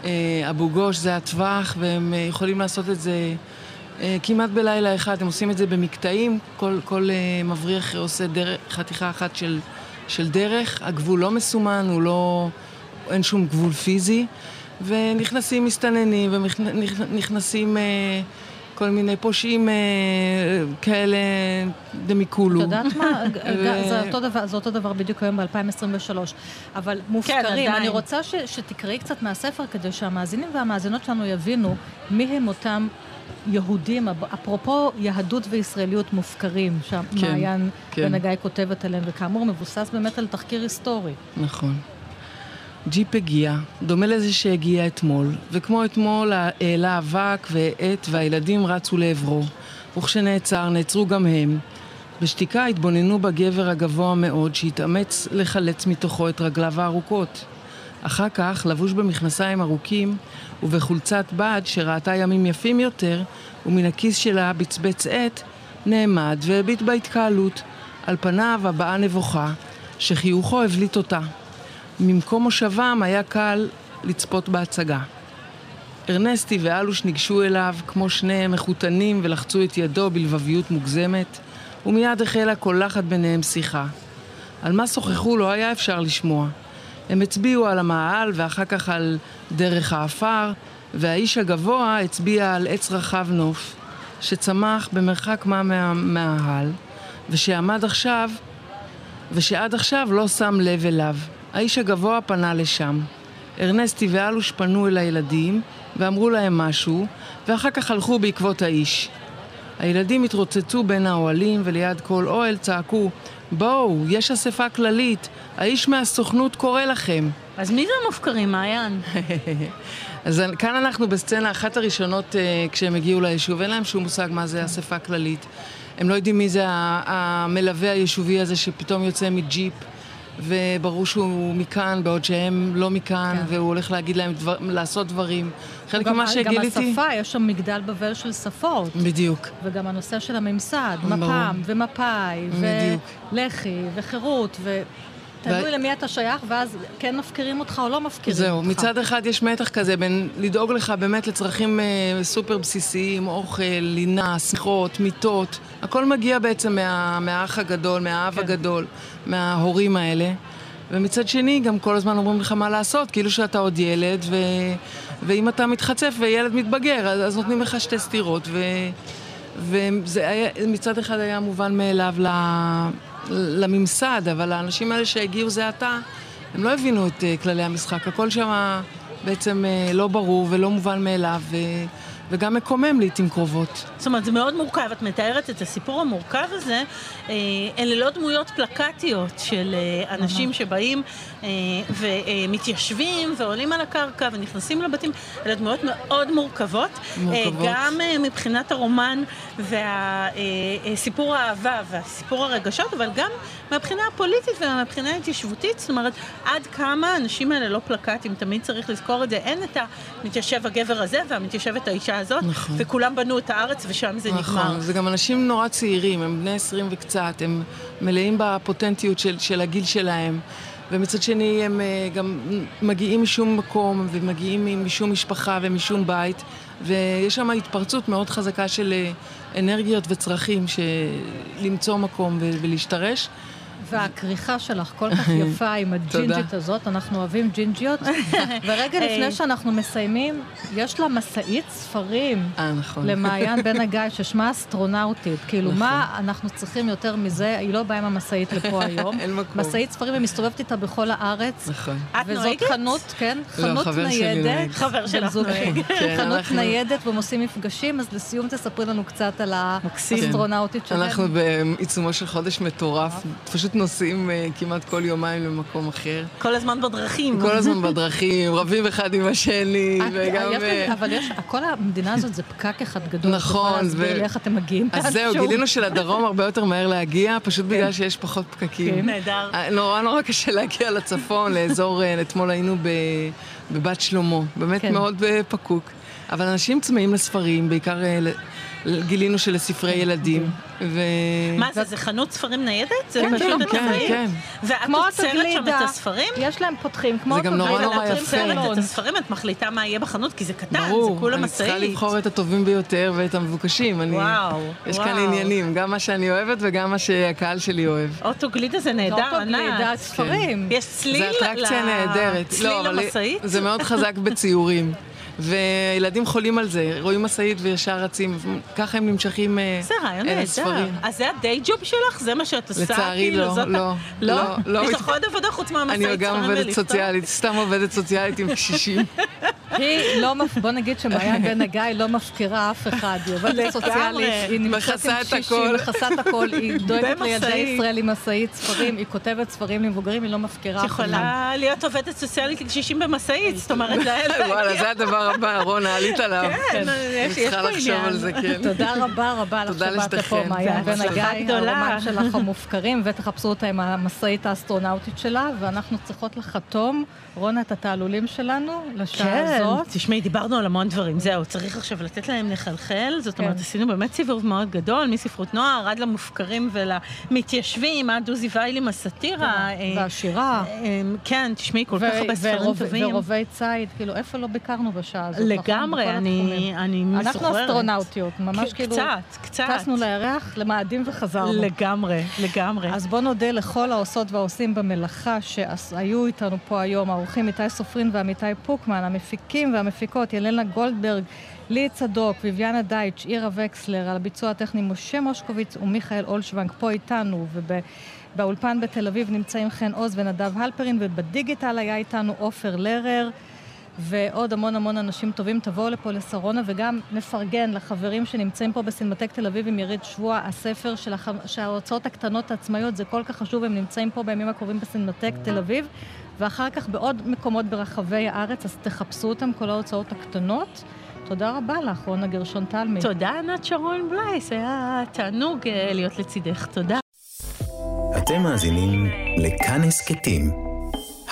אה, אבו גוש זה הטווח, והם אה, יכולים לעשות את זה אה, כמעט בלילה אחד. הם עושים את זה במקטעים, כל, כל אה, מבריח עושה דרך, חתיכה אחת של, של דרך. הגבול לא מסומן, הוא לא... אין שום גבול פיזי. ונכנסים מסתננים, ונכנסים אה, כל מיני פושעים אה, כאלה דמיקולו. את יודעת מה? זה אותו דבר, זה אותו דבר בדיוק היום ב-2023. אבל מופקרים, עדיין. אני רוצה ש, שתקראי קצת מהספר כדי שהמאזינים והמאזינות שלנו יבינו מי הם אותם יהודים, אפ- אפרופו יהדות וישראליות מופקרים, שהמעיין כן. בן הגיא כותבת עליהם, וכאמור מבוסס באמת על תחקיר היסטורי. נכון. ג'יפ הגיע, דומה לזה שהגיע אתמול, וכמו אתמול העלה אבק והאט והילדים רצו לעברו. וכשנעצר, נעצרו גם הם. בשתיקה התבוננו בגבר הגבוה מאוד שהתאמץ לחלץ מתוכו את רגליו הארוכות. אחר כך, לבוש במכנסיים ארוכים ובחולצת בד שראתה ימים יפים יותר, ומן הכיס שלה בצבץ עט, נעמד והביט בהתקהלות. על פניו הבעה נבוכה, שחיוכו הבליט אותה. ממקום מושבם היה קל לצפות בהצגה. ארנסטי ואלוש ניגשו אליו כמו שניהם מחותנים ולחצו את ידו בלבביות מוגזמת. ומיד החלה קולחת ביניהם שיחה. על מה שוחחו לא היה אפשר לשמוע. הם הצביעו על המאהל ואחר כך על דרך האפר, והאיש הגבוה הצביע על עץ רחב נוף, שצמח במרחק מה מהמאהל, ושעמד עכשיו, ושעד עכשיו לא שם לב אליו. האיש הגבוה פנה לשם. ארנסטי ואלוש פנו אל הילדים ואמרו להם משהו, ואחר כך הלכו בעקבות האיש. הילדים התרוצצו בין האוהלים וליד כל אוהל צעקו בואו, יש אספה כללית, האיש מהסוכנות קורא לכם. אז מי זה המופקרים, מעיין? אז כאן אנחנו בסצנה אחת הראשונות uh, כשהם הגיעו ליישוב, אין להם שום מושג מה זה אספה כללית. הם לא יודעים מי זה המלווה היישובי הזה שפתאום יוצא מג'יפ. וברור שהוא מכאן, בעוד שהם לא מכאן, כן. והוא הולך להגיד להם דבר, לעשות דברים. חלק ממה שגיליתי... גם השפה, יש שם מגדל בבל של שפות. בדיוק. וגם הנושא של הממסד, מפ"ם ומפא"י, ולח"י וחירות, ו... תלוי למי אתה שייך, ואז כן מפקירים אותך או לא מפקירים זהו, אותך. זהו, מצד אחד יש מתח כזה בין לדאוג לך באמת לצרכים אה, סופר בסיסיים, אוכל, לינה, שיחות, מיטות, הכל מגיע בעצם מה, מהאח הגדול, מהאב כן. הגדול, מההורים האלה. ומצד שני, גם כל הזמן אומרים לך מה לעשות, כאילו שאתה עוד ילד, ו... ואם אתה מתחצף וילד מתבגר, אז, אז נותנים לך שתי סטירות, ו... וזה היה, מצד אחד היה מובן מאליו ל... לממסד, אבל האנשים האלה שהגיעו זה עתה, הם לא הבינו את uh, כללי המשחק. הכל שם בעצם uh, לא ברור ולא מובן מאליו. ו... וגם מקומם לעיתים קרובות. זאת אומרת, זה מאוד מורכב. את מתארת את הסיפור המורכב הזה. אה, אלה לא דמויות פלקטיות של אה, אנשים שבאים אה, ומתיישבים ועולים על הקרקע ונכנסים לבתים. אלה דמויות מאוד מורכבות. מורכבות. גם מבחינת הרומן והסיפור האהבה והסיפור הרגשות, אבל גם מהבחינה הפוליטית ומהבחינה ההתיישבותית. זאת אומרת, עד כמה האנשים האלה לא פלקטים, תמיד צריך לזכור את זה. אין את המתיישב הגבר הזה והמתיישבת האישה הזאת, נכון. וכולם בנו את הארץ ושם זה נכון. נגמר. נכון, זה גם אנשים נורא צעירים, הם בני עשרים וקצת, הם מלאים בפוטנטיות של, של הגיל שלהם. ומצד שני הם uh, גם מגיעים משום מקום ומגיעים משום משפחה ומשום בית ויש שם התפרצות מאוד חזקה של uh, אנרגיות וצרכים של למצוא מקום ולהשתרש. והכריכה שלך כל כך יפה עם הג'ינג'ית הזאת, אנחנו אוהבים ג'ינג'יות. ורגע לפני שאנחנו מסיימים, יש לה משאית ספרים. אה, נכון. למעיין בן הגיא, ששמה אסטרונאוטית. כאילו, נכון. מה אנחנו צריכים יותר מזה? היא לא באה עם המשאית לפה היום. אין מקום. משאית ספרים, ומסתובבת איתה בכל הארץ. נכון. את נוהגת? וזאת חנות, כן, לא, חנות ניידת. חבר שלך נוהג. כן, חנות ניידת, והם עושים מפגשים, אז לסיום תספרי לנו קצת על האסטרונאוטית שלהם. אנחנו בעיצומו של חודש מטורף. פשוט נוסעים uh, כמעט כל יומיים למקום אחר. כל הזמן בדרכים. כל הזמן בדרכים, רבים אחד עם השני, וגם... יש, אבל יש, כל המדינה הזאת זה פקק אחד גדול. נכון. לי איך אתם מגיעים אז זהו, גילינו שלדרום הרבה יותר מהר להגיע, פשוט בגלל כן. שיש פחות פקקים. כן. נהדר. נורא נורא קשה להגיע לצפון, לאזור, אתמול היינו בבת שלמה, באמת כן. מאוד פקוק. אבל אנשים צמאים לספרים, בעיקר גילינו שלספרי ילדים. ו... מה זה, זה חנות ספרים ניידת? זה כן, פשוט כן, כן, כן. ואת עוצרת שם את הספרים? יש להם פותחים, כמו... זה גם נורא נורא יפה. את עוצרת את הספרים, את מחליטה מה יהיה בחנות, כי זה קטן, ברור, זה כולה משאית. ברור, אני צריכה לבחור את הטובים ביותר ואת המבוקשים. אני, וואו, יש וואו. כאן עניינים, גם מה שאני אוהבת וגם מה שהקהל שלי אוהב. אוטוגלידה זה נהדר, ענת. אוטוגלידה, ספרים. יש צליל זה אטרקציה נהדרת. צליל לא, למשאית? זה מאוד חזק בציורים. וילדים חולים על זה, רואים משאית וישר רצים, ככה הם נמשכים אל הספרים. זה רעיון נהדר. אז זה הדיי ג'וב שלך? זה מה שאת עושה? לצערי כאילו, לא, לא, לא, לא. יש לך עוד עבודה חוץ מהמשאית אני גם עובדת סוציאלית, סתם עובדת סוציאלית עם קשישים. היא לא, בוא נגיד שמעיין בן הגיא לא מפקירה אף אחד, היא עובדת סוציאלית, היא נמצאת עם קשישים, מכסה את הכל, היא דואגת לילדי ישראל עם משאית ספרים, היא כותבת ספרים למבוגרים, היא לא מפקירה אף אחד. יכולה להיות עובדת סוציאלית לקשישים במשאית, זאת אומרת, וואלה, זה הדבר הבא, רונה, עלית עליו. כן, יש פה עניין. צריכה לחשוב על זה, כן. תודה רבה רבה לך שבאת לפה, מעיין בן הגיא, הרומן שלך המופקרים, ותחפשו אותה עם המשאית האסטרונאוטית שלה, ואנחנו צריכות לחתום, רונה, את התעלולים שלנו, לשעה כן. לעשות. תשמעי, דיברנו על המון דברים, זהו, צריך עכשיו לתת להם לחלחל, זאת כן. אומרת, עשינו באמת סיבוב מאוד גדול, מספרות נוער עד למופקרים ולמתיישבים, עד עוזי וייל עם הסאטירה. אה, והשירה. אה, כן, תשמעי, כל כך הרבה ספרים ורוב- טובים. ורובי ציד, כאילו, איפה לא ביקרנו בשעה הזאת, נכון? לגמרי, בכל אני. אני אנחנו מסוחררת. אסטרונאוטיות, ממש כאילו... קצת, קצת. טסנו לירח, למאדים וחזרנו. לגמרי, לגמרי. אז בואו נודה לכל העושות והעושים במלאכה שהיו איתנו פה היום, האורחים איתי סופרין ועמיתי פוקמן, המפיקים והמפיקות ילנה גולדברג, לי צדוק, ביביאנה דייטש, אירה וקסלר, על הביצוע הטכני משה מושקוביץ ומיכאל אולשוונג פה איתנו, ובאולפן בתל אביב נמצאים חן עוז ונדב הלפרין, ובדיגיטל היה איתנו עופר לרר. ועוד המון המון אנשים טובים, תבואו לפה לשרונה וגם נפרגן לחברים שנמצאים פה בסינמטק תל אביב עם יריד שבוע, הספר של, הח... של ההוצאות הקטנות העצמאיות, זה כל כך חשוב, הם נמצאים פה בימים הקרובים בסינמטק תל אביב, ואחר כך בעוד מקומות ברחבי הארץ, אז תחפשו אותם, כל ההוצאות הקטנות. תודה רבה לך, רונה גרשון תלמי. תודה, ענת שרון בלייס, היה תענוג אה, להיות לצידך, תודה. אתם מאזינים לכאן הסכתים,